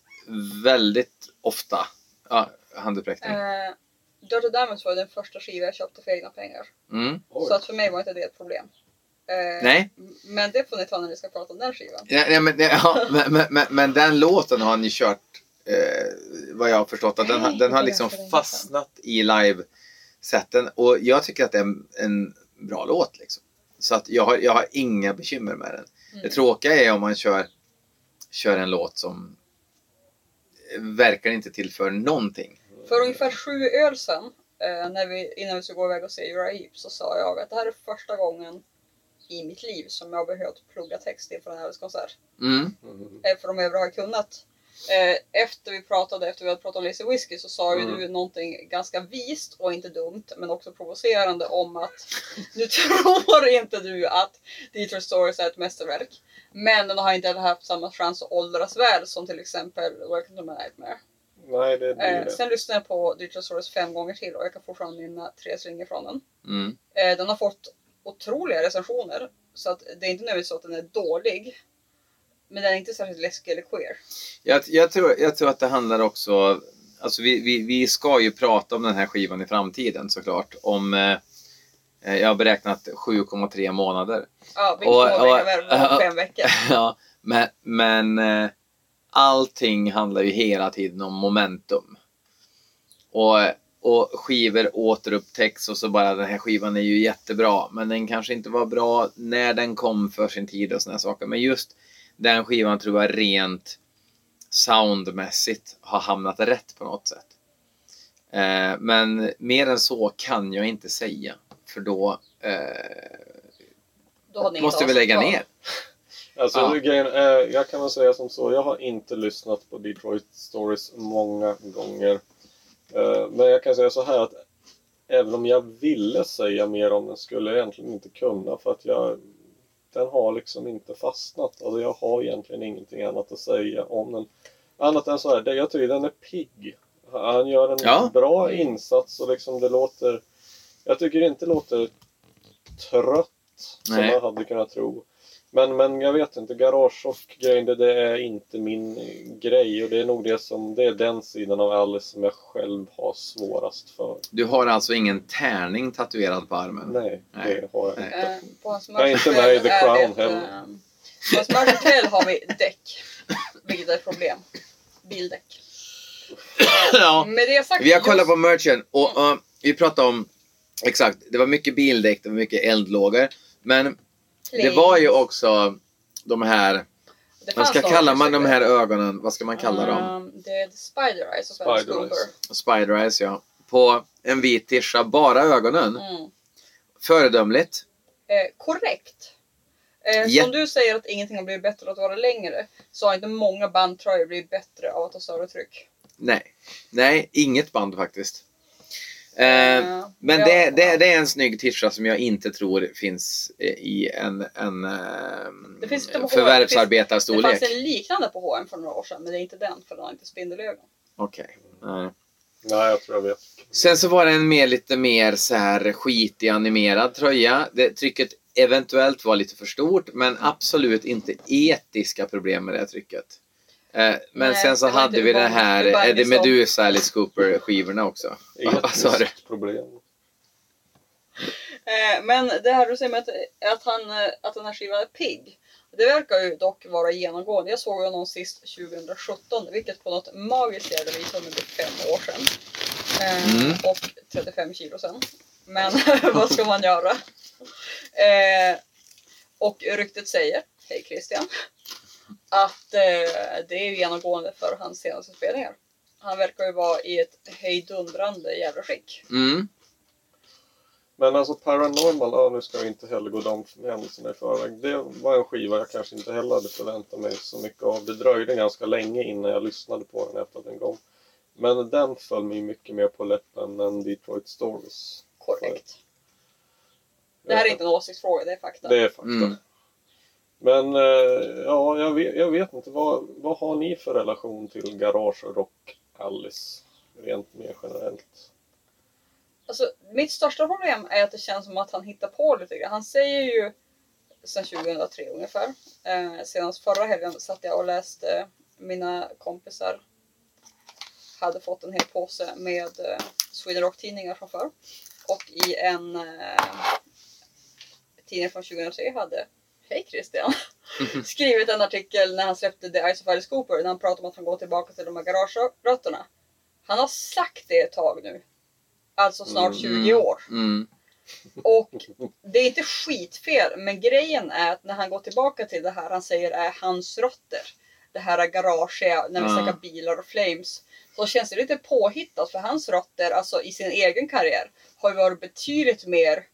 väldigt ofta. Ja, handuppräckning. Eh, Dirty Diamonds var den första skiva jag köpte för egna pengar. Mm. Så att för mig var inte det ett problem. Eh, Nej. Men det får ni ta när vi ska prata om den skivan. Ja, ja, men, ja, men, men, men, men den låten har ni kört, eh, vad jag har förstått, att den, har- den har liksom fastnat i live-sätten. Och jag tycker att det är en, en bra låt. Liksom. Så att jag har, jag har inga bekymmer med den. Mm. Det tråkiga är om man kör, kör en låt som verkar inte tillför någonting. För ungefär sju öl sedan, eh, när vi, innan vi skulle gå iväg och se Uriah Heep, så sa jag att det här är första gången i mitt liv som jag har behövt plugga text inför en Elvis-konsert. Mm. Mm. Eh, för de övriga har kunnat. Eh, efter vi pratade, efter vi hade pratat om Lazy Whiskey så sa ju Mm. du någonting ganska vist och inte dumt men också provocerande om att nu tror inte du att Detroit Stories är ett mästerverk. Men den har inte heller haft samma chans att åldras väl som till exempel Welcome to my Nightmare. Nej, det Eh, det. sen lyssnade jag på Detroit Stories fem gånger till och jag kan fortfarande minna tre slingor från den. Mm. Eh, den har fått otroliga recensioner så att det är inte nödvändigtvis så att den är dålig. Men den är inte särskilt läskig eller queer. Jag, jag, tror, jag tror att det handlar också... Alltså vi, vi, vi ska ju prata om den här skivan i framtiden såklart. Om, eh, jag har beräknat 7,3 månader. Ja, vilket Och- och, och- var fem veckor. ja, men, men eh, allting handlar ju hela tiden om momentum. Och, och skivor återupptäcks och så bara den här skivan är ju jättebra. Men den kanske inte var bra när den kom för sin tid och här saker. Men just den skivan tror jag rent soundmässigt har hamnat rätt på något sätt. Eh, men mer än så kan jag inte säga. För då eh, Då måste vi lägga ner. Alltså, Ja. grejen, är- jag kan väl säga som så, jag har inte lyssnat på Detroit Stories många gånger. Eh, men jag kan säga så här att även om jag ville säga mer om den skulle jag egentligen inte kunna för att jag den har liksom inte fastnat. Alltså jag har egentligen ingenting annat att säga om den. Annat än så här, jag tycker den är pigg. Han gör en Ja. bra insats och liksom det låter... Jag tycker inte det låter trött som Nej. man hade kunnat tro. Men, men jag vet inte, garage och grejen, det, det är inte min eh, grej och det är nog det som, det är den sidan av Alice som jag själv har svårast för. Du har alltså ingen tärning tatuerad på armen? Nej, Nej. det har jag Nej. inte. Eh, på hans Jag är inte med i The är Crown det, heller. eh, På Merch Hotel har vi däck. Vilket är ett problem. Bildäck. ja. Med det sagt. Vi har kollat just- på merchen och uh, vi pratade om Exakt, det var mycket bildäck, det var mycket eldlågor. Men det var ju också de här, vad ska kalla man de här ögonen? Vad ska man kalla dem? Um, det är Spider Eyes och Spider Eyes. Spider Eyes ja. På en vit tischa, bara ögonen. Mm. Föredömligt. Eh, korrekt. Eh, Ja. Som du säger att ingenting har blivit bättre att vara längre så har inte många bandtröjor blivit bättre av att ha större tryck. nej. Nej, inget band faktiskt. Eh, men Ja. det, det, det är en snygg tischa som jag inte tror finns eh, i en, en eh, Det finns inte på H&M. Det förvärvsarbetarstorlek. fanns en liknande på H&M för några år sedan, men det är inte den för den har inte spindelögon. Okej. nej. Nej, jag tror jag vet. Sen så var det en mer, lite mer så här skitig animerad tröja. Det, trycket eventuellt var lite för stort, men absolut inte etiska problem med det trycket. Eh, men Nej, sen så hade vi det bara- här Eddie liksom- Meduza, Alice Cooper skivorna också. Vad sa du? Problem. Eh, men det här du säger med att, att, han, eh, att den här skivan är pigg. Det verkar ju dock vara genomgående. Jag såg honom sist 2017, vilket på något magiskt jävla vis var nu fem år sedan. Eh, Mm. Och 35 kilo sen. Men vad ska man göra? Eh, och ryktet säger, hej Christian, att eh, det är ju genomgående för hans senaste spelningar. Han verkar ju vara i ett hejdundrande jävla skick. Mm. Men alltså Paranormal, ja, nu ska jag inte heller gå de händelserna i förväg. Det var en skiva jag kanske inte heller hade förväntat mig så mycket av. Det dröjde ganska länge innan jag lyssnade på den efter att den kom. Men den föll mig mycket mer på läppen än Detroit Stories. Korrekt. Det här är inte en åsiktsfråga, det är fakta. Det är fakta. Mm. Men eh, ja, jag vet, jag vet inte. Vad, vad har ni för relation till Garage Rock Alice? Rent mer generellt. Alltså, mitt största problem är att det känns som att han hittar på lite grann. Han säger ju sedan 2003 ungefär. Eh, senast förra helgen satt jag och läste eh, mina kompisar hade fått en hel påse med eh, Sweden Rock-tidningar från förr. Och i en eh, tidning från 2003 hade, hej Christian, skrivit en artikel när han släppte The Ice of Alice Cooper när han pratade om att han går tillbaka till de här garagerötterna. Han har sagt det ett tag nu. Alltså snart 20 år. Mm. Och det är inte skitfel, men grejen är att när han går tillbaka till det här han säger är hans rötter. Det här garaget, när vi Ja. snackar bilar och flames. Så känns det lite påhittat för hans rötter, alltså i sin egen karriär, har ju varit betydligt mer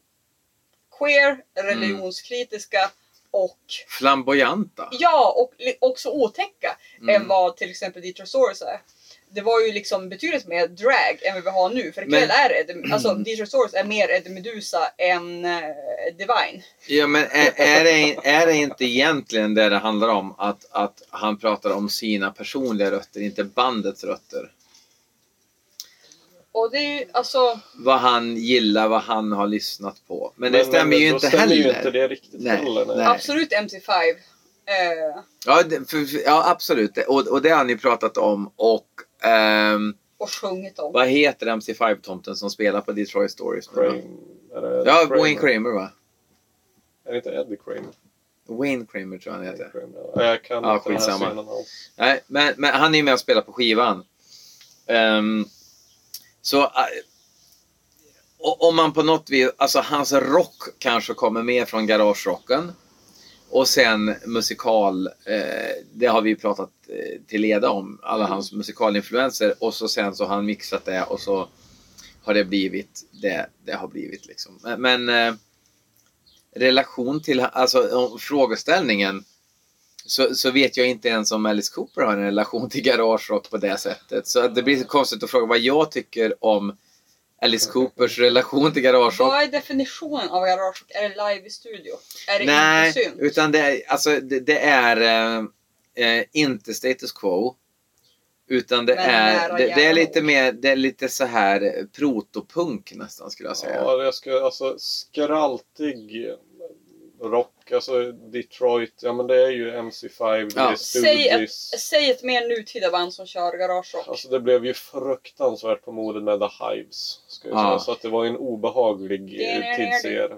queer, religionskritiska och Flamboyanta. Ja, och också otäcka Mm. än vad till exempel Detroit Stories är. Det var ju liksom betydligt mer drag än vad vi har nu. För ikväll Men- är det, alltså Detroit Stories är mer Eddie Meduza än eh, Divine. Ja, men är, är, det, är det inte egentligen det det handlar om? Att, att han pratar om sina personliga rötter, inte bandets rötter? Och det är ju alltså, Vad han gillar, vad han har lyssnat på. Men, det Men- stämmer men ju inte stämmer heller. ju inte det riktigt Nej, heller. Nej. nej. absolut MC5. Eh, Ja, det, för, ja absolut. Och, och det har ni pratat om. Och ehm, och sjungit om. vad heter MC5-tomten som spelar på Detroit Stories? nu? Kramer, är det Ja, Kramer? Wayne Kramer va? Är det inte Eddie Kramer? Wayne Kramer tror jag han heter. Kramer. Ja, Jag kan Ja, inte den här scenen. Nej, men, men han är ju med och spelar på skivan. Ehm, så o- om man på något vis, alltså hans rock kanske kommer med från garagerocken. Och sen musikal, eh, det har vi ju pratat eh, till leda om, alla hans musikalinfluenser. Och så sen så har han mixat det och så har det blivit det det har blivit liksom. Men, eh, relation till, alltså frågeställningen så, så vet jag inte ens om Alice Cooper har en relation till garagerock på det sättet. Så det blir konstigt att fråga vad jag tycker om Alice Coopers relation till garagerock. Vad är definitionen av garage? Är det live i studio? Är det Nej, inte synt? utan det är, alltså, det, det är eh, eh, inte status quo. Utan det Men är, det, det är lite mer, det är lite så här eh, protopunk nästan skulle jag säga. Ja, jag ska, alltså skraltig rock, alltså Detroit, ja men det är ju MC5, det Ja. är Stooges. säg ett mer nutida band som kör garagerock. Alltså det blev ju fruktansvärt på modet med The Hives. Ska jag Ja. säga. Så att det var en obehaglig eh, tidsserie.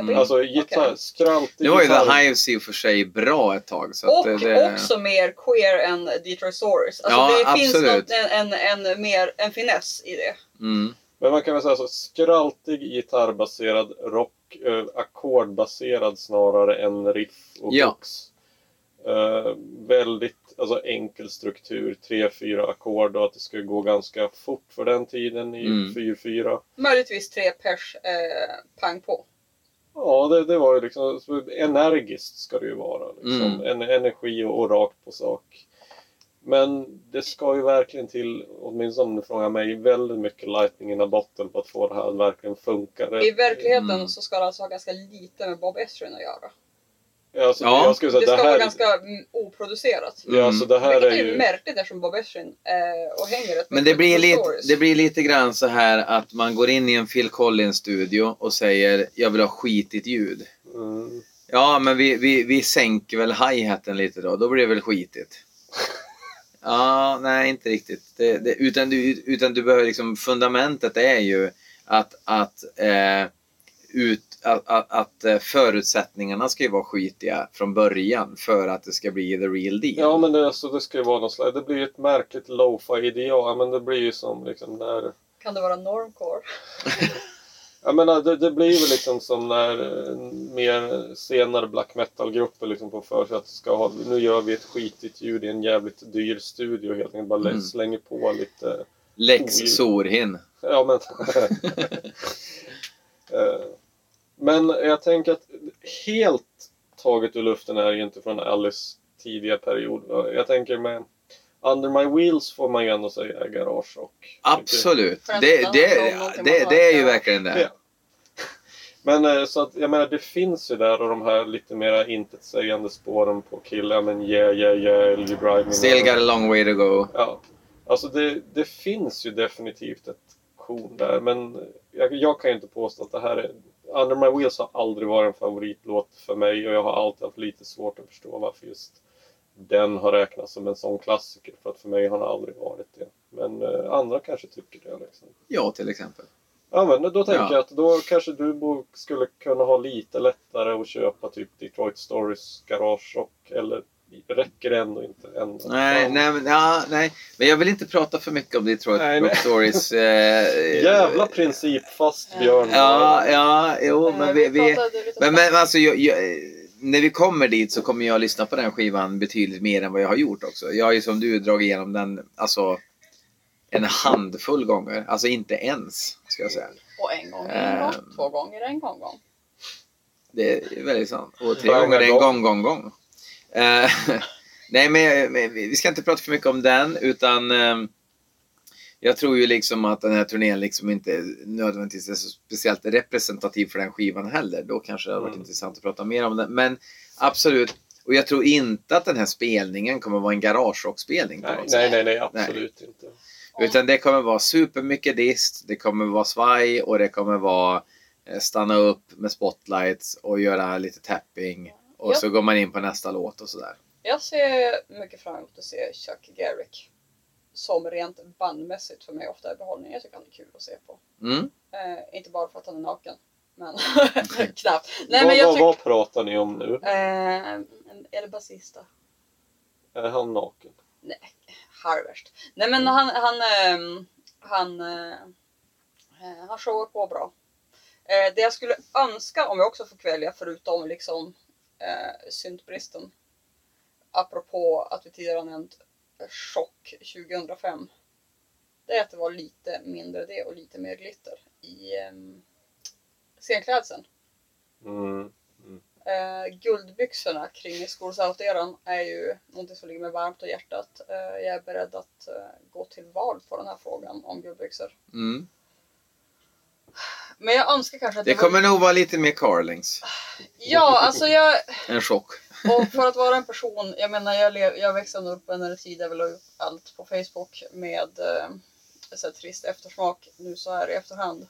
Mm. Alltså gitarr, Okej. skraltig Nu var ju. The Hives i och för sig bra ett tag. Så Och att det, det, också mer queer än Detroit Stories. Alltså Ja, det finns absolut. något, en, en, en, mer, en finess i det. mm, Men man kan väl säga så, skraltig gitarrbaserad rock, eh, ackordbaserad snarare än riff och Ja. hooks. Eh, väldigt alltså, enkel struktur, 3-4 ackord och att det ska gå ganska fort för den tiden i Mm. 4-4. Möjligtvis tre pers eh, pang på. Ja, det, det var ju liksom så energiskt ska det ju vara. Liksom. Mm. En, energi och, och rakt på sak. Men det ska ju verkligen till, åtminstone om du frågar mig, väldigt mycket lightning in a bottle på att få det här att verkligen funka. I verkligheten Mm. så ska det alltså ha ganska lite med Bob Ezrin att göra. Alltså, Ja, jag skulle säga, Det det ska vara här, ganska mm, oproducerat. ja, alltså, det här Vilket är är ju... märkligt eftersom Bob Ezrin eh, och hänger rätt Men det blir, lite, stories. det blir lite grann så här att man går in i en Phil Collins-studio och säger jag vill ha skitigt ljud. Mm. Ja, men vi, vi, vi sänker väl hi-haten lite då. Då blir det väl skitigt. Ja, nej inte riktigt. Det, det, utan, du, utan du behöver liksom, fundamentet är ju att, att, eh, ut, att, att, att eh, förutsättningarna ska ju vara skitiga från början för att det ska bli the real deal. Ja men det, alltså, det ska ju vara något slags, det blir ett märkligt lo-fi ideal, men det blir ju som liksom när Kan det vara normcore? Jag menar, det, det blir väl liksom som när eh, mer senare black metal-grupper liksom får för sig att ska ha, nu gör vi ett skitigt ljud i en jävligt dyr studio helt enkelt. Bara Mm. slänger på lite, Lex Oj. Sorhin. ja men. Eh, men jag tänker att helt taget ur luften är ju inte från Alice tidiga period. Jag tänker med Under My Wheels får man ju ändå säga garage och Absolut. Det, det, det, det är ju verkligen det. Ja. Men eh, så att jag menar det finns ju där och de här lite mera intetsägande spåren på killar men yeah yeah yeah you drive me Still got a long way to go. Ja. Alltså det, det finns ju definitivt ett korn där men jag, jag kan ju inte påstå att det här är Under My Wheels har aldrig varit en favoritlåt för mig och jag har alltid haft lite svårt att förstå varför just den har räknats som en sån klassiker för att för mig har den aldrig varit det. Men eh, andra kanske tycker det liksom. Ja, till exempel. Ja men då tänker Ja. jag att då kanske du skulle kunna ha lite lättare att köpa typ Detroit Stories Garage Rock eller räcker det ändå inte ända Nej, nej, men, ja, nej, men jag vill inte prata för mycket om Detroit Nej, Rock nej. Stories. Eh, Jävla principfast Björn. Ja, ja, jo, men vi... vi lite men, men alltså, jag, jag, när vi kommer dit så kommer jag lyssna på den skivan betydligt mer än vad jag har gjort också. Jag har ju som du dragit igenom den, alltså en handfull gånger. Alltså inte ens, ska jag säga. Och en gång en gång, Ehm. två gånger en gång gång. Det är väldigt sant. Och tre gånger en gång. gång, gång, gång. Eh, nej, men, men vi ska inte prata för mycket om den, utan eh, jag tror ju liksom att den här turnén liksom inte nödvändigtvis är så speciellt representativ för den skivan heller. Då kanske det hade varit Mm. intressant att prata mer om den. Men absolut. Och jag tror inte att den här spelningen kommer vara en garagerockspelning Nej, nej, nej, nej, absolut inte. Utan det kommer vara supermycket dist, det kommer vara svaj och det kommer vara eh, stanna upp med spotlights och göra lite tapping. Och Ja. så går man in på nästa låt och sådär. Jag ser mycket fram emot att se Chuck Garrick. Som rent bandmässigt för mig ofta är behållning. Jag tycker han är kul att se på. Mm. Eh, inte bara för att han är naken. Men knappt. Nej men jag tycker... vad pratar ni om nu? Eh, eller basista. Är han naken? Nej, halvvärst. Nej men han, han, ehm, han, eh, eh, han showar på bra. Eh, det jag skulle önska om jag också får välja förutom liksom eh, syntbristen. Apropå att vi tidigare har nämnt Chock 2005. Det är att det var lite mindre det och lite mer glitter i um, scenklädseln. Mm. Eh, guldbyxorna kring Schools Out-eran är ju någonting som ligger mig varmt om hjärtat. Eh, jag är beredd att eh, gå till val på den här frågan om guldbyxor. Mm. Men jag önskar kanske att Det var- kommer nog vara lite mer Carlings. Ja, alltså jag... En chock. Och för att vara en person, jag menar jag, lev, jag växte upp under en tid där vi la upp allt på Facebook med eh, så här trist eftersmak nu så här i efterhand.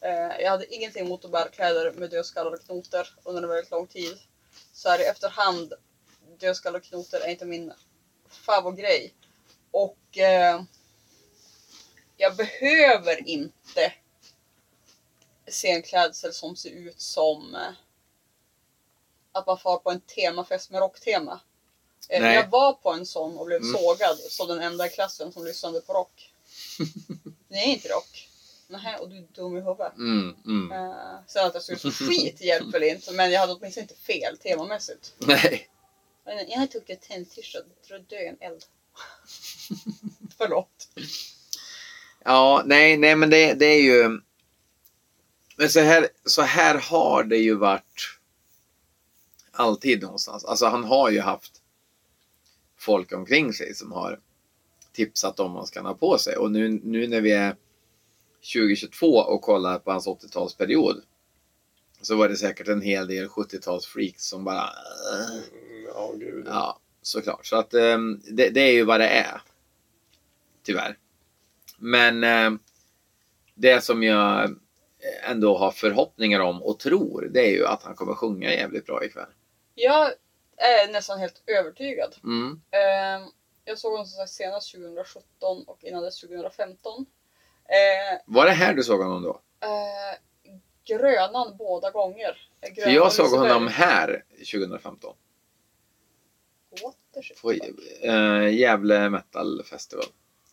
Eh, jag hade ingenting emot att bära kläder med dödskallar och knoter under en väldigt lång tid. Så här i efterhand, dödskallar och knoter är inte min favoritgrej. Och eh, jag behöver inte scenklädsel som ser ut som eh, att man far på en temafest med rocktema. Eh, Nej. Jag var på en sån och blev Mm. sågad som den enda i klassen som lyssnade på rock. Det är inte rock. Nej, och du är dum i huvudet. Mm, mm. Uh, sen att jag såg ut som skit hjälper inte, men jag hade åtminstone inte fel temamässigt. Nej. Men jag tog ett tändtirsdag, tror dö i en eld. Förlåt. Ja, nej, nej men det, det är ju... Men så här, så här har det ju varit alltid någonstans. Alltså han har ju haft folk omkring sig som har tipsat om vad ska han ha på sig. Och nu, nu när vi är 2022 och kollar på hans 80-talsperiod så var det säkert en hel del 70-talsfreaks som bara... Ja, gud. Ja, såklart. Så att ehm, det, det är ju vad det är. Tyvärr. Men ehm, det som jag ändå har förhoppningar om och tror, det är ju att han kommer sjunga jävligt bra ikväll. Jag är nästan helt övertygad. Mm. Eh, jag såg honom som sagt senast 2017 och innan dess 2015. Eh, Var det här du såg honom då? eh, Grönan båda gånger. Eh, För Grönan jag såg Liseberg. honom här 2015. What? På äh, Gävle Metal Festival.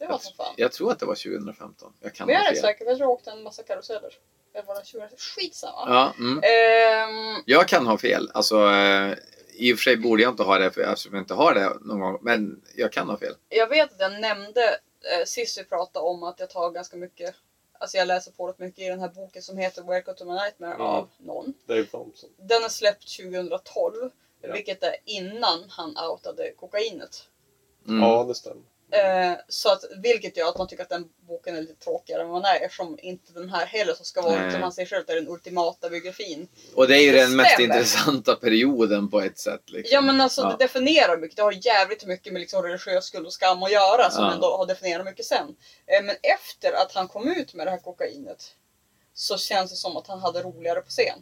Det var som fan. Jag tror att det var 2015. Jag kan Men jag är rätt säker, jag tror jag åkte en massa karuseller. Eller var det 2016? Skitsamma. Ja, mm. Ehm, Jag kan ha fel. Alltså, eh, I och för sig borde jag inte ha det för eftersom jag inte har det någon gång. Men jag kan ha fel. jag vet att jag nämnde eh, sist vi pratade om att jag tar ganska mycket Alltså jag läser på rätt mycket i den här boken som heter Welcome to my nightmare Mm. av någon. Dave Thompson. Den är släppt 2012. Ja. Vilket är innan han outade kokainet. Mm. Ja, det stämmer. Eh, så att, vilket gör att man tycker att den boken är lite tråkigare än vad den är eftersom inte den här heller som ska vara, som han säger själv, är den ultimata biografin. Och det är ju Det den mest stämmer. intressanta perioden på ett sätt. Liksom. Ja men alltså Ja. det definierar mycket. Det har jävligt mycket med liksom religiös skuld och skam att göra som Ja. ändå har definierat mycket sen. Eh, men efter att han kom ut med det här kokainet så känns det som att han hade roligare på scen.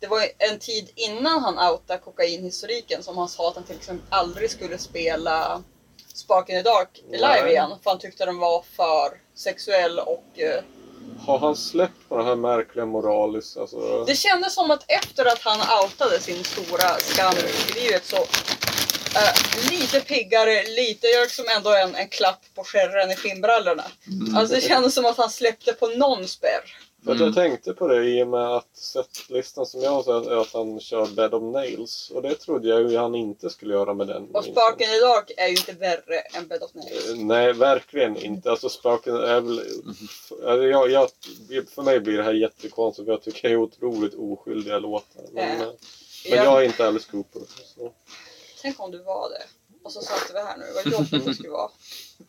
Det var en tid innan han outade kokainhistoriken som han sa att han till exempel aldrig skulle spela Spark in the Dark live igen för han tyckte den var för sexuell och eh, Har han släppt på det här märkliga moraliskt? Alltså, Det kändes som att efter att han outade sin stora skam i livet så eh, lite piggare, lite, jag liksom ändå en, en klapp på skärren i skinnbrallorna. Alltså det kändes som att han släppte på någon spärr. För att jag tänkte på det i och med att setlistan som jag har sett är att han kör Bed of Nails. Och det trodde jag ju han inte skulle göra med den. Och Sparken i Dark är ju inte värre än Bed of Nails. Eh, Nej, verkligen inte. Alltså Sparken är väl... Alltså, jag, jag, för mig blir det här jättekonstigt för jag tycker det är otroligt oskyldiga låtar. Men, eh, men jag är inte Alice Cooper. Så. Tänk om du var det. Och så satt vi här nu, vad jobbigt det skulle vara.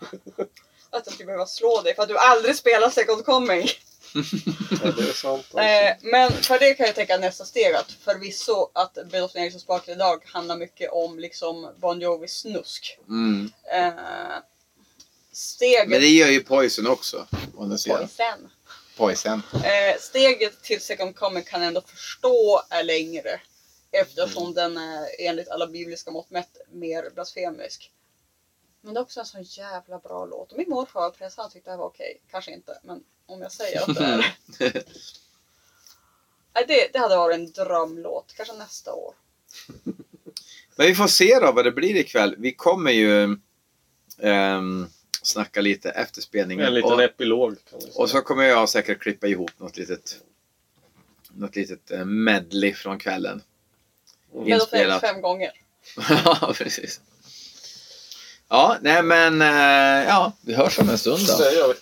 Att jag skulle behöva slå dig för att du aldrig spelar Second Coming. Ja, det är sant. Alltså. Eh, men för det kan jag tänka nästa steg att förvisso att Nails och Sparkle idag handlar mycket om liksom Bon Jovis snusk. Mm. Eh, steget, Men det gör ju Poison också. Poison. Poison. Eh, steget till Second Coming kan jag ändå förstå är längre. Eftersom Mm. den är enligt alla bibliska mått mätt mer blasfemisk. Men det är också en sån jävla bra låt. Och min morfar var präst, han tyckte det här var okej. Kanske inte, men om jag säger att det är. Nej, det, det hade varit en drömlåt. Kanske nästa år. Men vi får se då vad det blir ikväll. Vi kommer ju ehm, snacka lite efter spelningen. En liten och, epilog kan vi säga. och så kommer jag säkert klippa ihop något litet något litet eh, medley från kvällen. Mm. Inspelat. fem gånger. ja, precis. Ja, nej men eh, ja, vi hörs om en stund då.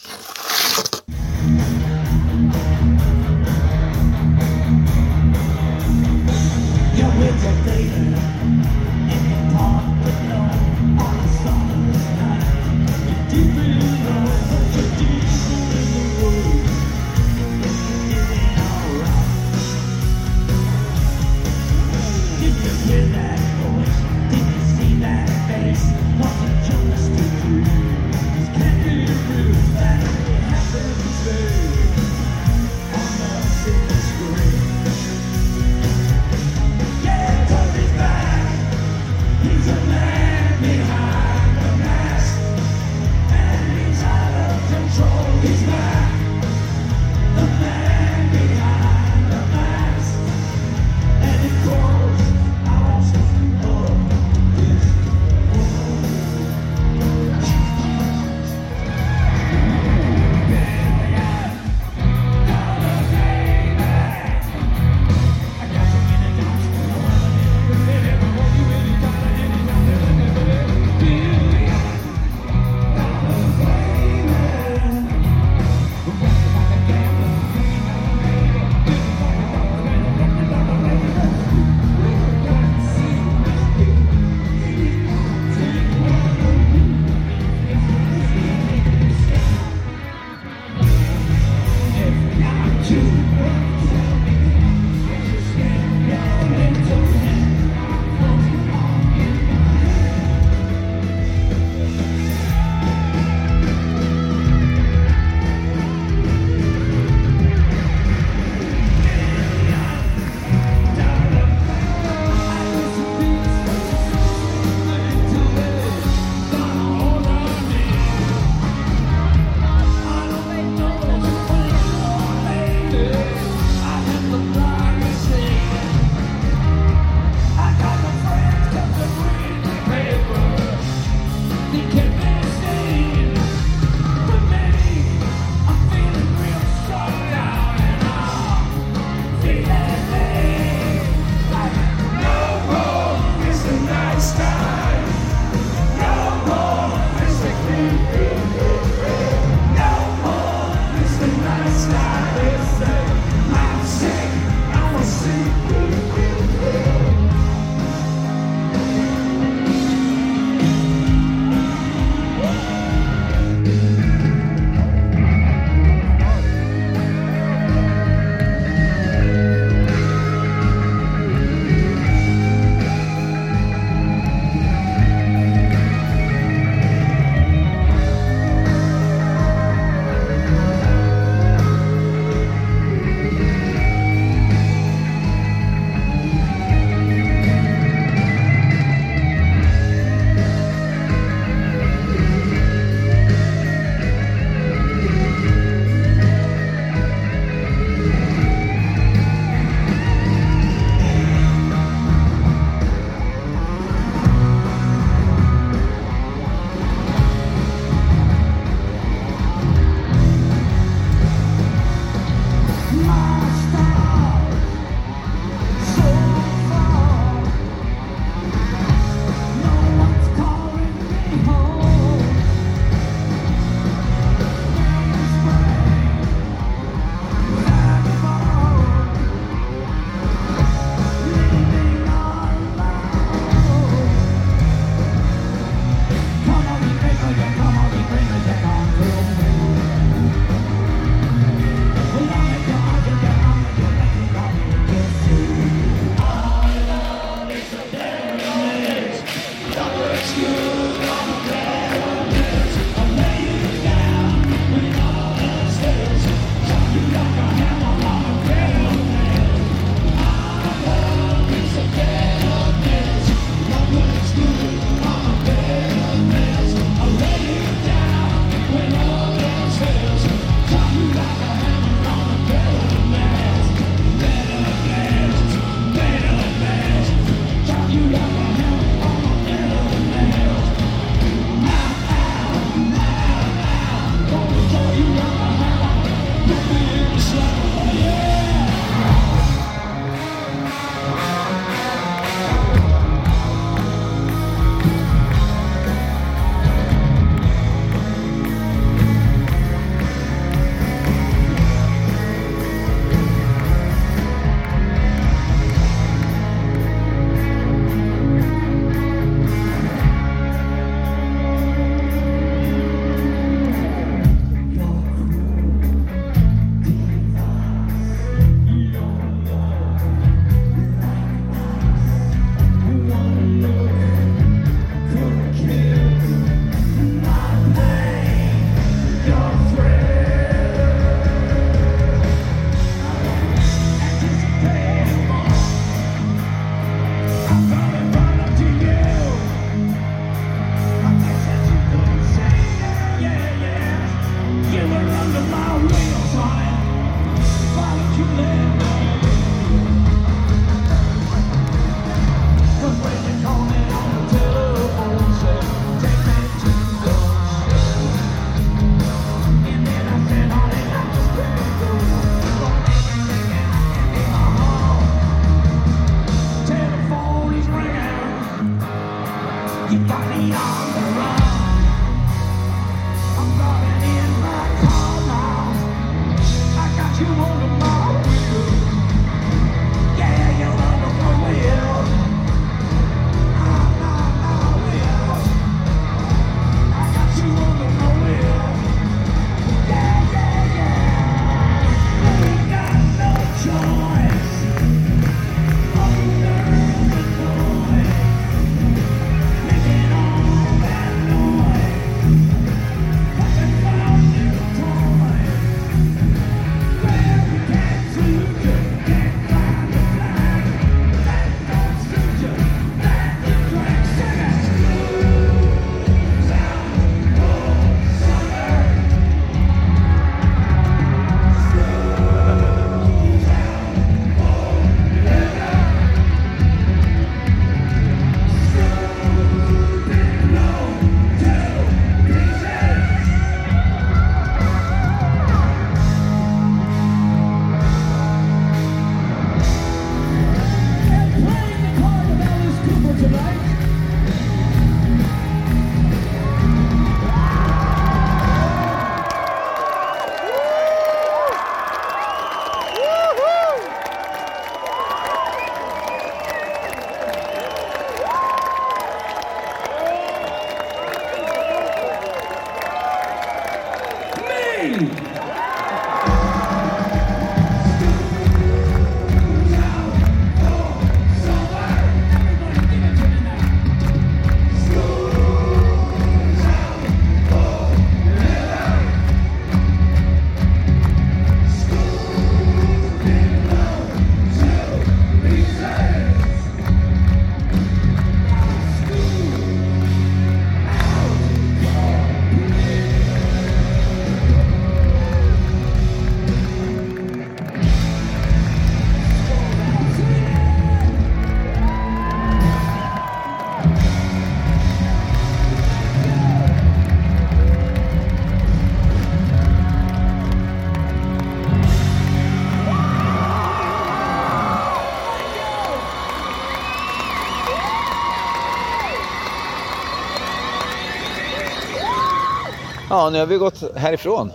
Ja, nu har vi gått härifrån.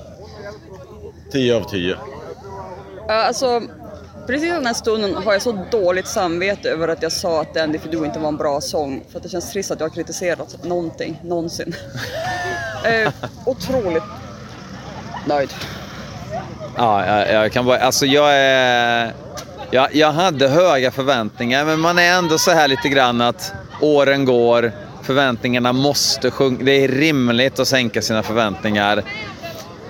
10 av 10. Ja, alltså, precis den här stunden har jag så dåligt samvete över att jag sa att Dandy för du inte var en bra sång. För att det känns trist att jag har kritiserat någonting, någonsin. eh, otroligt nöjd. Ja, jag, jag kan bara, alltså jag är... Jag, jag hade höga förväntningar, men man är ändå så här lite grann att åren går, förväntningarna måste sjunka. Det är rimligt att sänka sina förväntningar.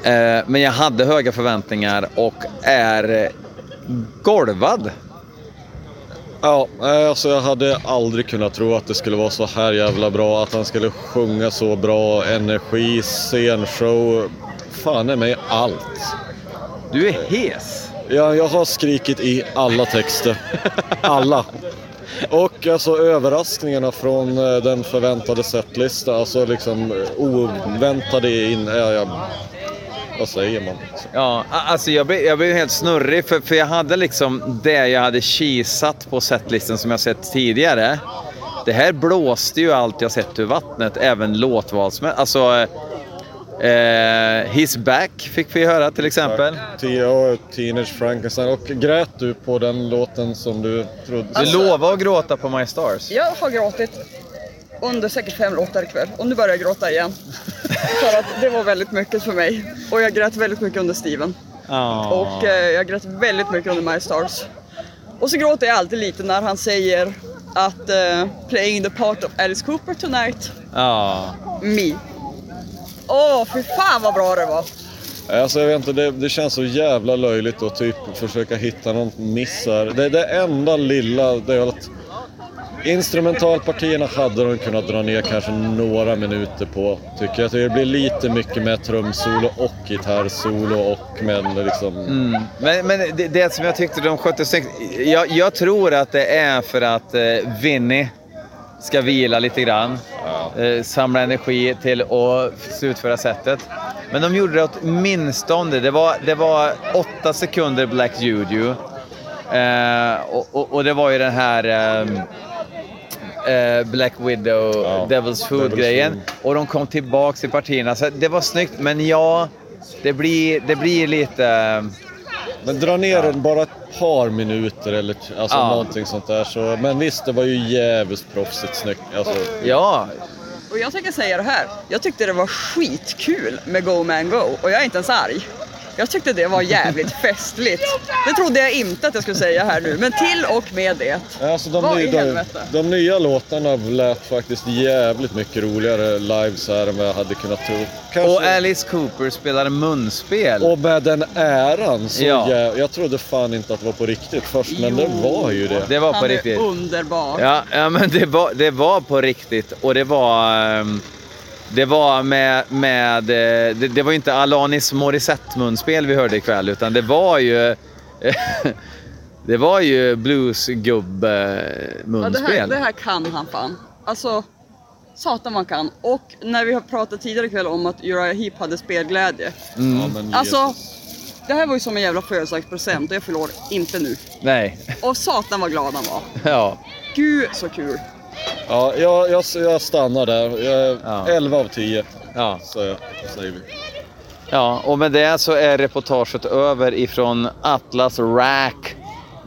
Eh, men jag hade höga förväntningar och är golvad. Ja, eh, alltså jag hade aldrig kunnat tro att det skulle vara så här jävla bra. Att han skulle sjunga så bra, energi, scenshow. Fan är mig allt. Du är hes. Ja, jag har skrikit i alla texter. Alla. Och alltså överraskningarna från eh, den förväntade setlistan. Alltså liksom eh, oväntade in... Ja, jag, vad säger man? Ja, alltså jag blev, jag blev helt snurrig för, för jag hade liksom det jag hade kisat på setlisten som jag sett tidigare. Det här blåste ju allt jag sett ur vattnet, även låtvalsmässigt. Alltså, eh, eh, His Back fick vi höra till exempel. T.O. Teenage Frankenstein. Och grät du på den låten som du trodde? Du lovade att gråta på My Stars. Jag har gråtit under säkert fem låtar ikväll och nu börjar jag gråta igen. för att det var väldigt mycket för mig. Och jag grät väldigt mycket under Steven. Ja. Och eh, jag grät väldigt mycket under My Stars. Och så gråter jag alltid lite när han säger att eh, playing the part of Alice Cooper tonight, Ja. me. Åh, fy fan vad bra det var! Alltså jag vet inte, det, det känns så jävla löjligt att typ försöka hitta någon miss här. Det, det enda lilla, det är att Instrumentalpartierna hade de kunnat dra ner kanske några minuter på, tycker jag. Det blir lite mycket med trumsolo och gitarrsolo och med liksom... Men, men det, det som jag tyckte de skötte snyggt, jag, jag tror att det är för att eh, Vinny ska vila lite grann. Eh, samla energi till att slutföra sättet. Men de gjorde det åtminstone. Det var, det var åtta sekunder Black Juju. Eh, och, och, och det var ju den här ehm, eh, Black Widow, Ja, Devil's Food-grejen. Food. Och de kom tillbaks i partierna. Så det var snyggt, men ja, det blir, det blir lite... Men dra ner den bara ett par minuter eller alltså Ja. någonting sånt där. Så, men visst, det var ju jävligt proffsigt snyggt. Alltså, Ja, Och jag tänker säga det här. Jag tyckte det var skitkul med Go Man Go och jag är inte ens arg. Jag tyckte det var jävligt festligt. Det trodde jag inte att jag skulle säga här nu, men till och med det. Alltså de, Vad i nya, de, helvete? de nya låtarna lät faktiskt jävligt mycket roligare live så här än vad jag hade kunnat tro. Kanske, och Alice Cooper spelar munspel. och med den äran så Ja. jä- Jag trodde fan inte att det var på riktigt först, men det var ju det. Det var på Han är riktigt. underbar. Ja, ja men det var, det var på riktigt och det var... ehm, Det var med... med eh, det, det var ju inte Alanis Morissette-munspel vi hörde ikväll utan det var ju... det var ju Ja, det, här, det här kan han fan. Alltså, satan man kan. Och när vi har pratat tidigare ikväll om att Uriah Heep hade spelglädje. Ja, men Alltså, det här var ju som en jävla födelsedagspresent och jag förlorar inte nu. Nej, Och satan vad glad han var. ja. Gud så kul. Ja, jag, jag, jag stannar där. Jag, Ja. 11 av 10 ja. så säger vi. Ja, och med det så är reportaget över ifrån Atlas Rack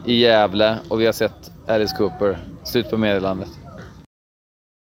i Gävle och vi har sett Alice Cooper. Slut på meddelandet.